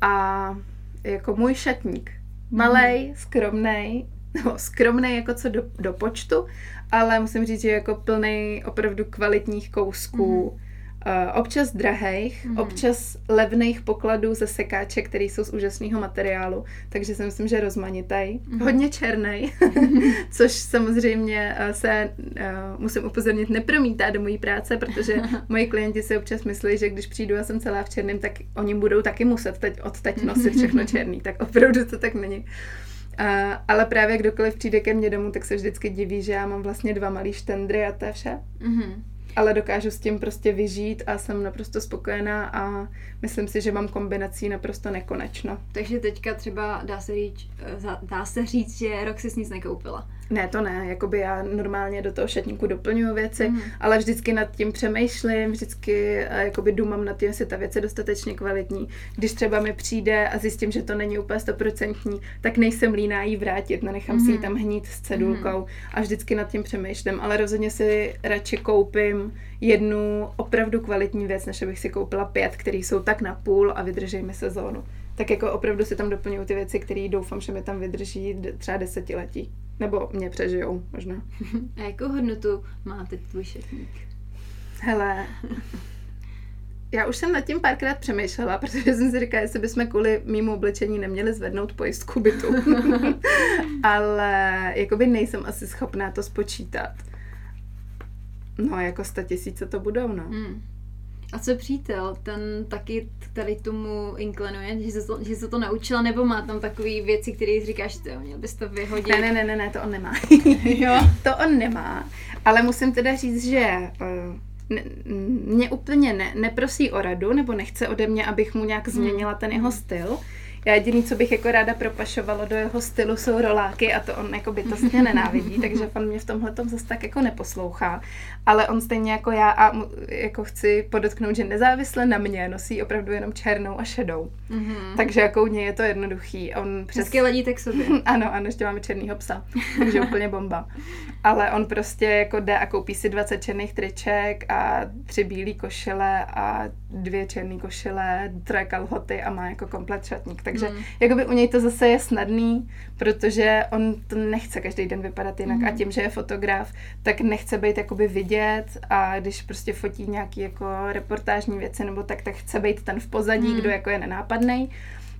A jako můj šatník, malej, skromnej, <laughs> no skromnej jako co do, do počtu, ale musím říct, že je jako plný opravdu kvalitních kousků, Uh, občas drahých, Mhm. občas levných pokladů ze sekáče, který jsou z úžasného materiálu, takže si myslím, že rozmanitý. Mhm. Hodně černý, <laughs> což samozřejmě uh, se, uh, musím upozornit, nepromítá do mojí práce, protože <laughs> moji klienti si občas myslí, že když přijdu a jsem celá v černém, tak oni budou taky muset teď, od teď nosit všechno <laughs> černý, tak opravdu to tak není. Uh, ale právě kdokoliv přijde ke mně domů, tak se vždycky diví, že já mám vlastně dva malý štendry a to je vše Mhm. Ale dokážu s tím prostě vyžít a jsem naprosto spokojená a myslím si, že mám kombinací naprosto nekonečno. Takže teďka třeba dá se říct, eh, dá se říct, že rok si nic nekoupila. Ne, to ne, jakoby já normálně do toho šatníku doplňuju věci, Mhm. ale vždycky nad tím přemýšlím, vždycky jakoby dumám nad tím, jestli ta věc je dostatečně kvalitní. Když třeba mi přijde a zjistím, že to není úplně stoprocentní, tak nejsem líná jí vrátit, nenechám si ji Mhm. tam hnít s cedulkou a vždycky nad tím přemýšlím, ale rozhodně si radši koupím jednu opravdu kvalitní věc, než abych si koupila pět, které jsou tak na půl a vydrží mi sezónu. Tak jako opravdu si tam doplňuju ty věci, které doufám, že mi tam vydrží třeba desetiletí. Nebo mě přežijou, možná. <laughs> A jakou hodnotu má teď tvůj šatník? Hele, já už jsem nad tím párkrát přemýšlela, protože jsem si říkala, jestli bychom kvůli mýmu oblečení neměli zvednout pojistku bytu. <laughs> Ale jakoby nejsem asi schopná to spočítat. No, jako 100 tisíce to budou, no. Hmm. A co přítel, ten taky tady tomu inklinuje, že se to, že se to naučila, nebo má tam takové věci, které říkáš, ty měl bys to vyhodit? Ne, ne, ne, ne, ne, to on nemá. <laughs> Jo. to on nemá. Ale musím teda říct, že eh, ne, mě úplně ne, neprosí o radu, nebo nechce ode mě, abych mu nějak změnila ten jeho styl. Já jediný, co bych jako ráda propašovala do jeho stylu, jsou roláky a to on jako bytostně <laughs> nenávidí, takže on mě v tomhle tom zase tak jako neposlouchá. Ale on stejně jako já a jako chci podotknout, že nezávisle na mě nosí opravdu jenom černou a šedou. Mhm. Takže jako u něj je to jednoduchý. On přes... Hezky ladíte k sobě. <laughs> Ano, ano, ještě máme černýho psa, takže <laughs> úplně bomba. ale on prostě jako jde a koupí si 20 černých triček a tři bílé košile a dvě černé košile, troje kalhoty a má jako komplet šatník. Takže mm. jakoby u něj to zase je snadný, protože on to nechce každý den vypadat jinak mm. a tím, že je fotograf, tak nechce být jakoby vidět a když prostě fotí nějaký jako reportážní věci nebo tak, tak chce být ten v pozadí, mm. kdo jako je nenápadný.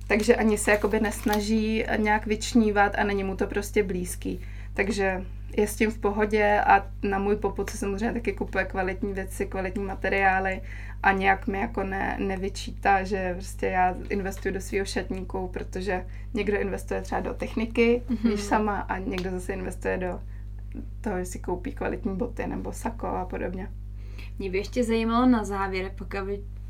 Takže ani se jakoby nesnaží nějak vyčnívat a není mu to prostě blízký. Takže je s tím v pohodě a na můj poput se samozřejmě taky kupuje kvalitní věci, kvalitní materiály a nějak mi jako ne, nevyčítá, že prostě já investuju do svého šatníku, protože někdo investuje třeba do techniky, mm-hmm. víš sama, a někdo zase investuje do toho, že si koupí kvalitní boty nebo sako a podobně. Mě by ještě zajímalo na závěr, pokud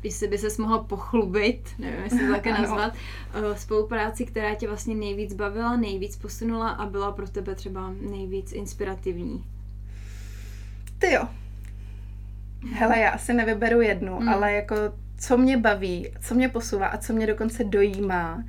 jestli by ses mohla pochlubit, nevím, jestli to také <laughs> nazvat, uh, spolupráci, která tě vlastně nejvíc bavila, nejvíc posunula a byla pro tebe třeba nejvíc inspirativní. Ty jo. Hele, já asi nevyberu jednu, hmm. ale jako co mě baví, co mě posouvá a co mě dokonce dojímá,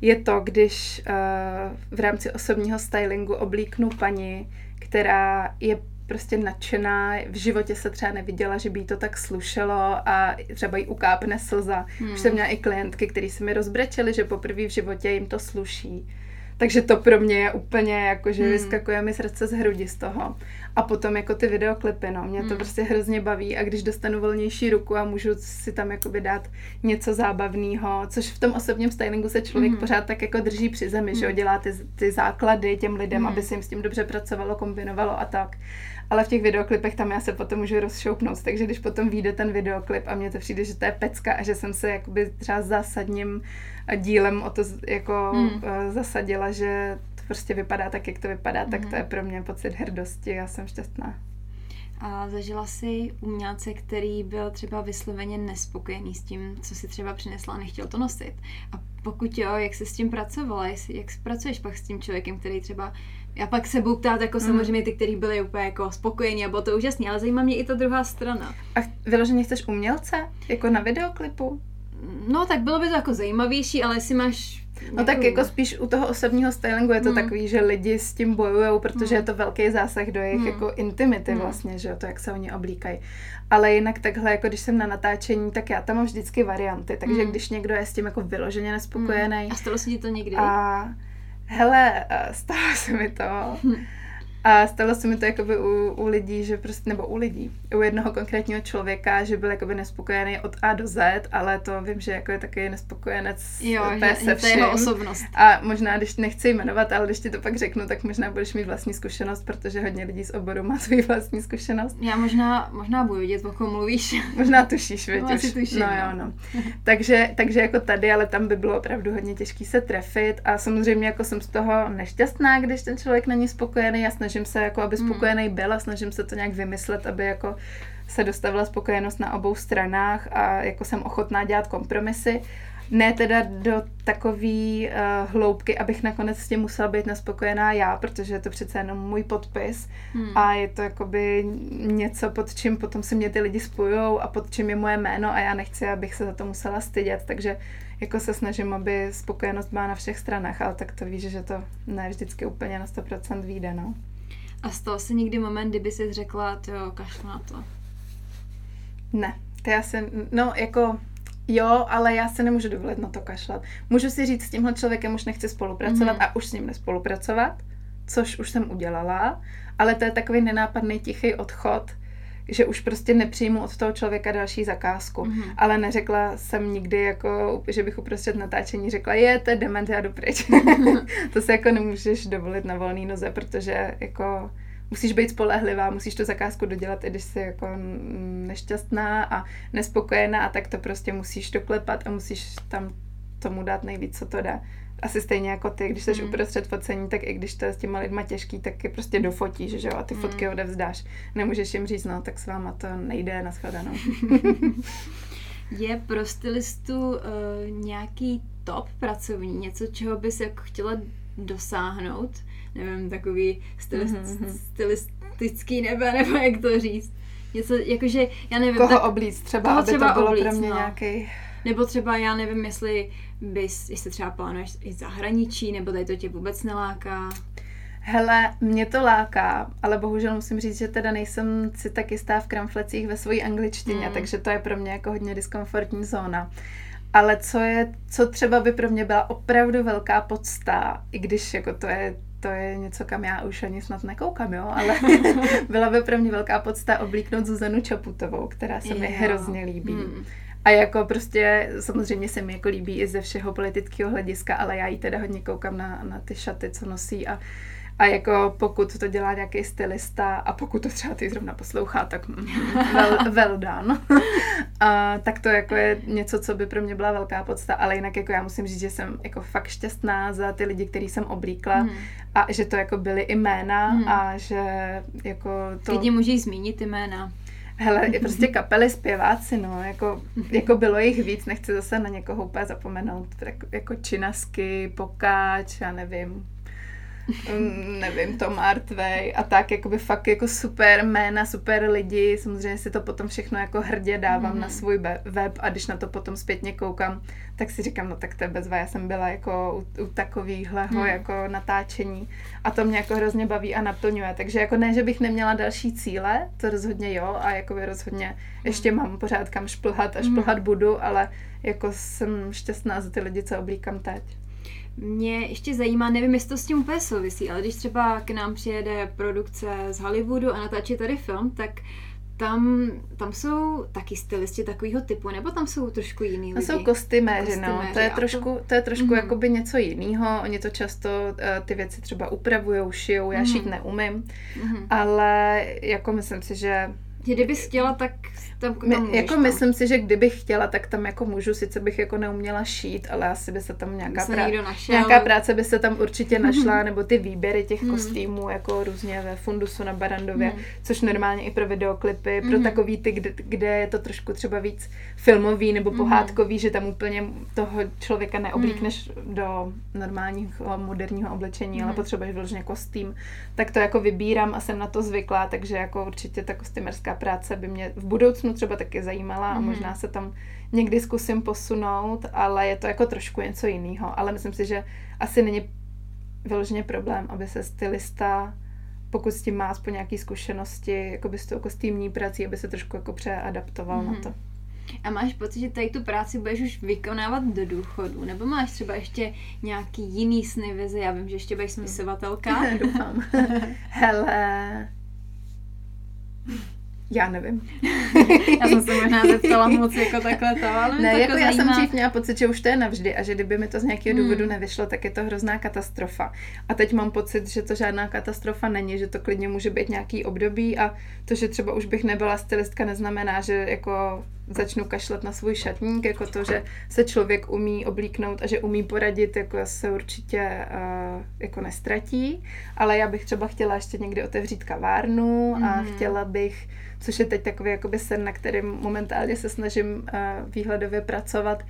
je to, když uh, v rámci osobního stylingu oblíknu paní, která je prostě nadšená, v životě se třeba neviděla, že by jí to tak slušelo a třeba jí ukápne slza. Hmm. Už jsem měla i klientky, které se mi rozbrečely, že poprvé v životě jim to sluší. Takže to pro mě je úplně jako, že hmm. vyskakuje mi srdce z hrudi z toho. A potom jako ty videoklipy, no, mě to hmm. prostě hrozně baví a když dostanu volnější ruku a můžu si tam jakoby dát něco zábavného, což v tom osobním stylingu se člověk hmm. pořád tak jako drží při zemi, hmm. že jo, hmm. dělá ty, ty základy těm lidem, hmm. aby se jim s tím dobře pracovalo, kombinovalo a tak ale v těch videoklipech tam já se potom můžu rozšoupnout, takže když potom vyjde ten videoklip a mně to přijde, že to je pecka a že jsem se jakoby třeba zásadním dílem o to jako hmm. Eh, zasadila, že prostě vypadá tak, jak to vypadá, hmm. tak to je pro mě pocit hrdosti, já jsem šťastná. A zažila si umělce, který byl třeba vysloveně nespokojený s tím, co si třeba přinesla a nechtěl to nosit. A pokud jo, jak se s tím pracovala, jak pracuješ pak s tím člověkem, který třeba já pak se budu ptát jako mm. samozřejmě ty, kteří byli úplně jako spokojení a bylo to úžasné, ale zajímá mě i ta druhá strana. A vyloženě chceš umělce? Jako na videoklipu? No tak bylo by to jako zajímavější, ale jestli máš No tak jako spíš u toho osobního stylingu je to hmm. takový, že lidi s tím bojují, protože hmm. je to velký zásah do jejich hmm. jako intimity hmm. vlastně, že jo, to jak se oni oblíkají. Ale jinak takhle, jako když jsem na natáčení, tak já tam mám vždycky varianty, takže hmm. když někdo je s tím jako vyloženě nespokojený. Hmm. A stalo se ti to někdy? A hele, stalo se mi to. Hmm. A stalo se mi to jakoby u, u lidí, že prostě, nebo u lidí, u jednoho konkrétního člověka, že byl jakoby nespokojený od A do Z, ale to vím, že jako je takový nespokojenec jo, že, se vším. jeho osobnost. A možná, když nechci jmenovat, ale když ti to pak řeknu, tak možná budeš mít vlastní zkušenost, protože hodně lidí z oboru má svůj vlastní zkušenost. Já možná, možná budu vědět, o kom mluvíš. Možná tušíš, víš. No, už. Tuším, no, jo, no. takže, takže jako tady, ale tam by bylo opravdu hodně těžký se trefit a samozřejmě jako jsem z toho nešťastná, když ten člověk není spokojený, jasně, snažím se, jako aby hmm. spokojený byl a snažím se to nějak vymyslet, aby jako se dostavila spokojenost na obou stranách a jako jsem ochotná dělat kompromisy. Ne teda do takové uh, hloubky, abych nakonec s tím musela být nespokojená já, protože je to přece jenom můj podpis hmm. a je to jakoby něco, pod čím potom se mě ty lidi spojujou a pod čím je moje jméno a já nechci, abych se za to musela stydět, takže jako se snažím, aby spokojenost byla na všech stranách, ale tak to víš, že to ne vždycky úplně na 100% vyjde, no. A stal se někdy moment, kdyby si řekla, to kašlu na to? Ne, to já jsem, no jako jo, ale já se nemůžu dovolit na to kašlat. Můžu si říct, s tímhle člověkem už nechci spolupracovat mm. a už s ním nespolupracovat, což už jsem udělala, ale to je takový nenápadný tichý odchod, že už prostě nepřijmu od toho člověka další zakázku. Mm-hmm. Ale neřekla jsem nikdy, jako, že bych uprostřed natáčení řekla, je, to je dement, já jdu pryč. <laughs> to se jako nemůžeš dovolit na volný noze, protože jako musíš být spolehlivá, musíš tu zakázku dodělat, i když jsi jako nešťastná a nespokojená a tak to prostě musíš doklepat a musíš tam tomu dát nejvíc, co to dá asi stejně jako ty, když jsi mm. uprostřed focení, tak i když to je s těma lidma těžký, tak je prostě dofotíš, že jo, a ty mm. fotky odevzdáš. Nemůžeš jim říct, no, tak s váma to nejde na shledanou. <laughs> <laughs> je pro stylistu uh, nějaký top pracovní, něco, čeho bys jako chtěla dosáhnout? Nevím, takový stylist, mm-hmm. stylistický nebe, nebo jak to říct. Něco, jakože, já nevím. Koho tak, oblíc třeba, aby třeba to bylo oblíc, pro mě no. nějaký nebo třeba já nevím, jestli bys, jestli třeba plánuješ i zahraničí, nebo tady to tě vůbec neláká. Hele, mě to láká, ale bohužel musím říct, že teda nejsem si tak jistá v kramflecích ve své angličtině, mm. takže to je pro mě jako hodně diskomfortní zóna. Ale co je, co třeba by pro mě byla opravdu velká podsta, i když jako to je to je něco, kam já už ani snad nekoukám, jo, ale <laughs> byla by pro mě velká podsta oblíknout Zuzanu Čaputovou, která se jo. mi hrozně líbí. Hmm. A jako prostě samozřejmě se mi jako líbí i ze všeho politického hlediska, ale já jí teda hodně koukám na, na ty šaty, co nosí a a jako pokud to dělá nějaký stylista a pokud to třeba ty zrovna poslouchá, tak well, well done. <laughs> a, tak to jako je něco, co by pro mě byla velká podsta, ale jinak jako já musím říct, že jsem jako fakt šťastná za ty lidi, který jsem oblíkla mm. a že to jako byly jména mm. a že jako to... Lidi můžeš zmínit jména. Hele, je prostě <laughs> kapely, zpěváci, no, jako, jako bylo jich víc, nechci zase na někoho úplně zapomenout, tak jako Činasky, Pokáč, já nevím, nevím, Tom Artway a tak, jakoby fakt jako super jména, super lidi, samozřejmě si to potom všechno jako hrdě dávám mm. na svůj web a když na to potom zpětně koukám, tak si říkám, no tak to je bezva, já jsem byla jako u, u takovýhleho mm. jako natáčení a to mě jako hrozně baví a naplňuje, takže jako ne, že bych neměla další cíle, to rozhodně jo a jako by rozhodně ještě mám pořád kam šplhat a šplhat mm. budu, ale jako jsem šťastná za ty lidi, co oblíkám teď. Mě ještě zajímá, nevím, jestli to s tím úplně souvisí, ale když třeba k nám přijede produkce z Hollywoodu a natáčí tady film, tak tam, tam jsou taky stylisti takového typu, nebo tam jsou trošku jiný lidi? To jsou kostyméři, no. To je trošku, to je trošku mm. jakoby něco jiného. Oni to často uh, ty věci třeba upravujou, šijou, já mm. šít neumím, mm. ale jako myslím si, že Kdybys chtěla, tak tam, tam My, jako tam. myslím si, že kdybych chtěla, tak tam jako můžu, sice bych jako neuměla šít, ale asi by se tam nějaká, prá- nějaká práce by se tam určitě našla, nebo ty výběry těch hmm. kostýmů, jako různě ve fundusu na Barandově, hmm. což normálně i pro videoklipy, pro hmm. takový ty, kde, kde je to trošku třeba víc filmový nebo pohádkový, že tam úplně toho člověka neoblíkneš do normálního moderního oblečení, ale potřebuješ vyloženě kostým, tak to jako vybírám a jsem na to zvyklá, takže jako určitě ta kostýmerská práce by mě v budoucnu třeba taky zajímala a možná mhm. se tam někdy zkusím posunout, ale je to jako trošku něco jiného. Ale myslím si, že asi není vyloženě problém, aby se stylista pokud s tím má aspoň nějaké zkušenosti, jako by s tou kostýmní prací, aby se trošku jako přeadaptoval mm-hmm. na mhm. to. A máš pocit, že tady tu práci budeš už vykonávat do důchodu? Nebo máš třeba ještě nějaký jiný sny, vize? Já vím, že ještě budeš spisovatelka. <laughs> Doufám. <laughs> Hele, já nevím. <laughs> já jsem se možná zeptala moc jako takhle to, ale Ne, jako já jsem dřív měla pocit, že už to je navždy a že kdyby mi to z nějakého hmm. důvodu nevyšlo, tak je to hrozná katastrofa. A teď mám pocit, že to žádná katastrofa není, že to klidně může být nějaký období a to, že třeba už bych nebyla stylistka, neznamená, že jako začnu kašlat na svůj šatník, jako to, že se člověk umí oblíknout a že umí poradit, jako se určitě uh, jako nestratí, ale já bych třeba chtěla ještě někdy otevřít kavárnu mm. a mhm. chtěla bych což je teď takový jakoby sen, na kterým momentálně se snažím uh, výhledově pracovat,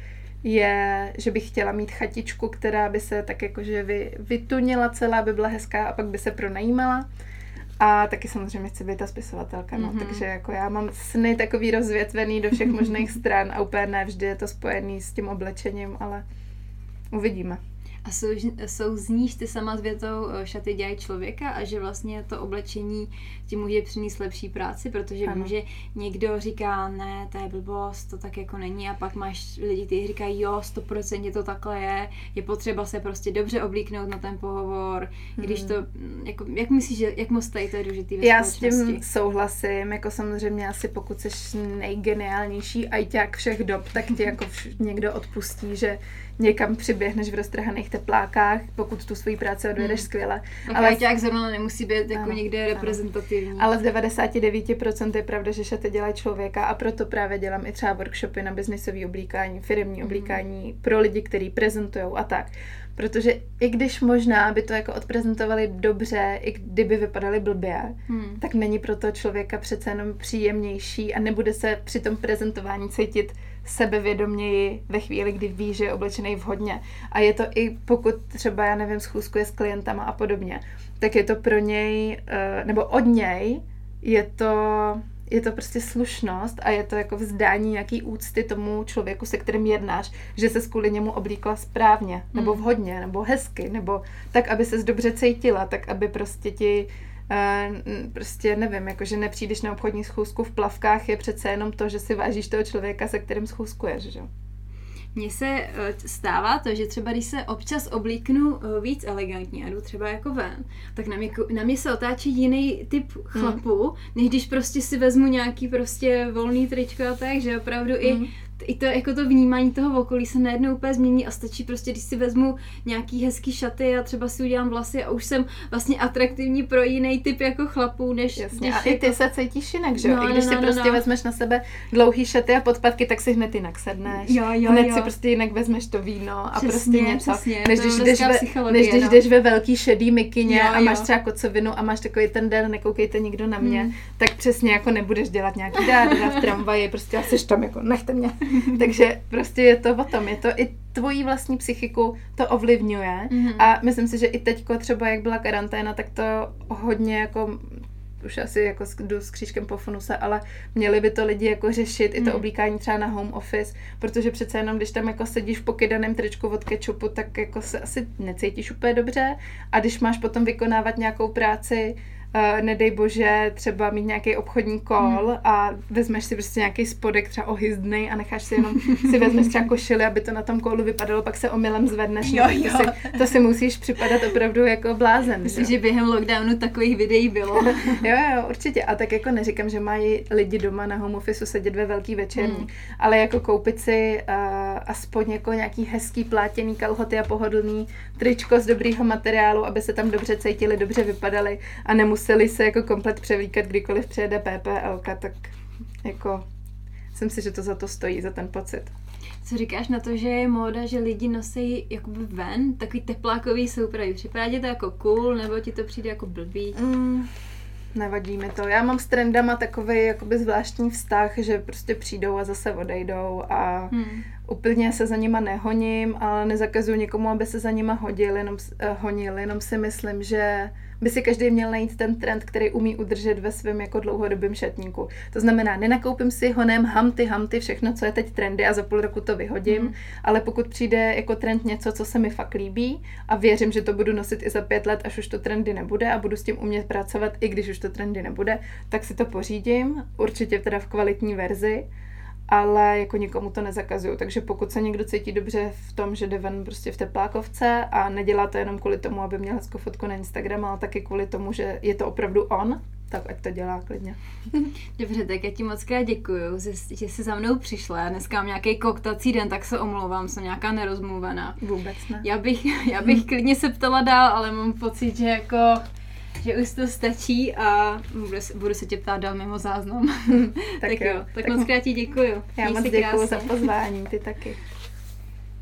je, že bych chtěla mít chatičku, která by se tak jakože vy, vytunila celá, aby byla hezká a pak by se pronajímala. A taky samozřejmě chci být ta spisovatelka, no. Mm-hmm. Takže jako já mám sny takový rozvětvený do všech možných stran a úplně ne vždy je to spojený s tím oblečením, ale uvidíme. A sou, souzníš ty sama s větou eh, šaty dělají člověka a že vlastně to oblečení ti může přinést lepší práci, protože ano. vím, že někdo říká, ne, to je blbost, to tak jako není a pak máš lidi, kteří říkají, jo, stoprocentně to takhle je, je potřeba se prostě dobře oblíknout na ten pohovor, hmm. když to, mm, jako, jak myslíš, že, jak moc tady to je důležitý ve Já s tím souhlasím, jako samozřejmě asi pokud jsi nejgeniálnější ajťák všech dob, tak ti jako vš- někdo odpustí, že někam přiběhneš v roztrhaných teplákách, pokud tu svoji práci odvedeš hmm. skvěle. Okay, ale jak zrovna nemusí být jako ano, někde reprezentativní. Ano. Ale z 99% je pravda, že šaty dělají člověka a proto právě dělám i třeba workshopy na biznisové oblíkání, firmní hmm. oblíkání pro lidi, kteří prezentují a tak. Protože i když možná by to jako odprezentovali dobře, i kdyby vypadali blbě, hmm. tak není pro to člověka přece jenom příjemnější a nebude se při tom prezentování cítit sebevědoměji ve chvíli, kdy ví, že je oblečený vhodně. A je to i pokud třeba, já nevím, schůzkuje s klientama a podobně, tak je to pro něj, eh, nebo od něj, je to je to prostě slušnost a je to jako vzdání nějaký úcty tomu člověku, se kterým jednáš, že se kvůli němu oblíkla správně, nebo Hmm. vhodně, nebo hezky, nebo tak, aby ses dobře cítila, tak, aby prostě ti Uh, prostě nevím, jako že nepřijdeš na obchodní schůzku v plavkách je přece jenom to, že si vážíš toho člověka, se kterým schůzkuješ, že? jo? Mně se eh, stává to, že třeba když se občas oblíknu eh, víc elegantně a jdu třeba jako ven, tak na mě, na mě se otáčí jiný typ chlapů, než když prostě si vezmu nějaký prostě volný tričko a tak, že opravdu i Mm. I to, jako to vnímání toho okolí se najednou úplně změní a stačí prostě, když si vezmu nějaký hezký šaty a třeba si udělám vlasy a už jsem vlastně atraktivní pro jiný typ jako chlapů, než Jasně, když a i jako... ty se cítíš jinak, že jo? No, I když no, si no, prostě no. vezmeš na sebe dlouhý šaty a podpatky, tak si hned jinak sedneš. Jo, jo, hned jo. si prostě jinak vezmeš to víno a Přesně, prostě něco. přesně, než když, jdeš ve, než když no. jdeš ve velký šedý mikině Jo, a máš jo. třeba kocovinu a máš takový ten den, nekoukejte nikdo na mě, Hmm. tak přesně jako nebudeš dělat nějaký dáda v tramvaji, prostě a seš tam jako nechte mě. <laughs> Takže prostě je to o tom, je to i tvojí vlastní psychiku to ovlivňuje Mhm. a myslím si, že i teďko třeba jak byla karanténa, tak to hodně jako už asi jako s- jdu s křížkem po funuse, ale měli by to lidi jako řešit, i to Mm. oblíkání třeba na home office, protože přece jenom, když tam jako sedíš v pokydaném tričku od kečupu, tak jako se asi necítíš úplně dobře a když máš potom vykonávat nějakou práci, Uh, nedej bože, třeba mít nějaký obchodní kol Mm. a vezmeš si prostě nějaký spodek třeba ohyzdnej a necháš si jenom, si vezmeš třeba košili, aby to na tom kolu vypadalo, pak se omylem zvedneš. Jo, no, jo. To, si, to si musíš připadat opravdu jako blázen. Myslím, že? že během lockdownu takových videí bylo. <laughs> Jo, jo, určitě. A tak jako neříkám, že mají lidi doma na home office sedět ve velký večerní, Hmm. ale jako koupit si uh, aspoň jako nějaký hezký plátěný kalhoty a pohodlný tričko z dobrýho materiálu, aby se tam dobře cítili, dobře vypadali a nemuseli se jako komplet převlíkat, kdykoliv přijede PPL, tak jako myslím si, že to za to stojí, za ten pocit. Co říkáš na to, že je móda, že lidi nosí jakoby ven takový teplákový soupravy? Připadá ti to jako cool, nebo ti to přijde jako blbý? Mm, nevadí mi to. Já mám s trendama takový jakoby zvláštní vztah, že prostě přijdou a zase odejdou a Hmm. úplně se za nima nehoním, ale nezakazuju nikomu, aby se za nima hodil, jenom, eh, honil, jenom si myslím, že by si každý měl najít ten trend, který umí udržet ve svém jako dlouhodobém šatníku. To znamená, nenakoupím si honem hamty, hamty, všechno, co je teď trendy a za půl roku to vyhodím, Mhm. ale pokud přijde jako trend něco, co se mi fakt líbí a věřím, že to budu nosit i za pět let, až už to trendy nebude a budu s tím umět pracovat, i když už to trendy nebude, tak si to pořídím, určitě teda v kvalitní verzi, ale jako nikomu to nezakazuju, takže pokud se někdo cítí dobře v tom, že jde ven prostě v teplákovce a nedělá to jenom kvůli tomu, aby měl hezkou fotku na Instagram, ale taky kvůli tomu, že je to opravdu on, tak ať to dělá klidně. <laughs> Dobře, tak já ti moc krát děkuju, že, jsi za mnou přišla. Dneska mám nějaký koktací den, tak se omlouvám, jsem nějaká nerozmluvená. Vůbec ne. Já bych, já bych <laughs> klidně se ptala dál, ale mám pocit, že jako že už to stačí a budu, se- budu se tě ptát dál mimo záznam. <laughs> Tak tak jo, tak, tak moc krát ti děkuju. Já Měj moc děkuji za pozvání, ty taky.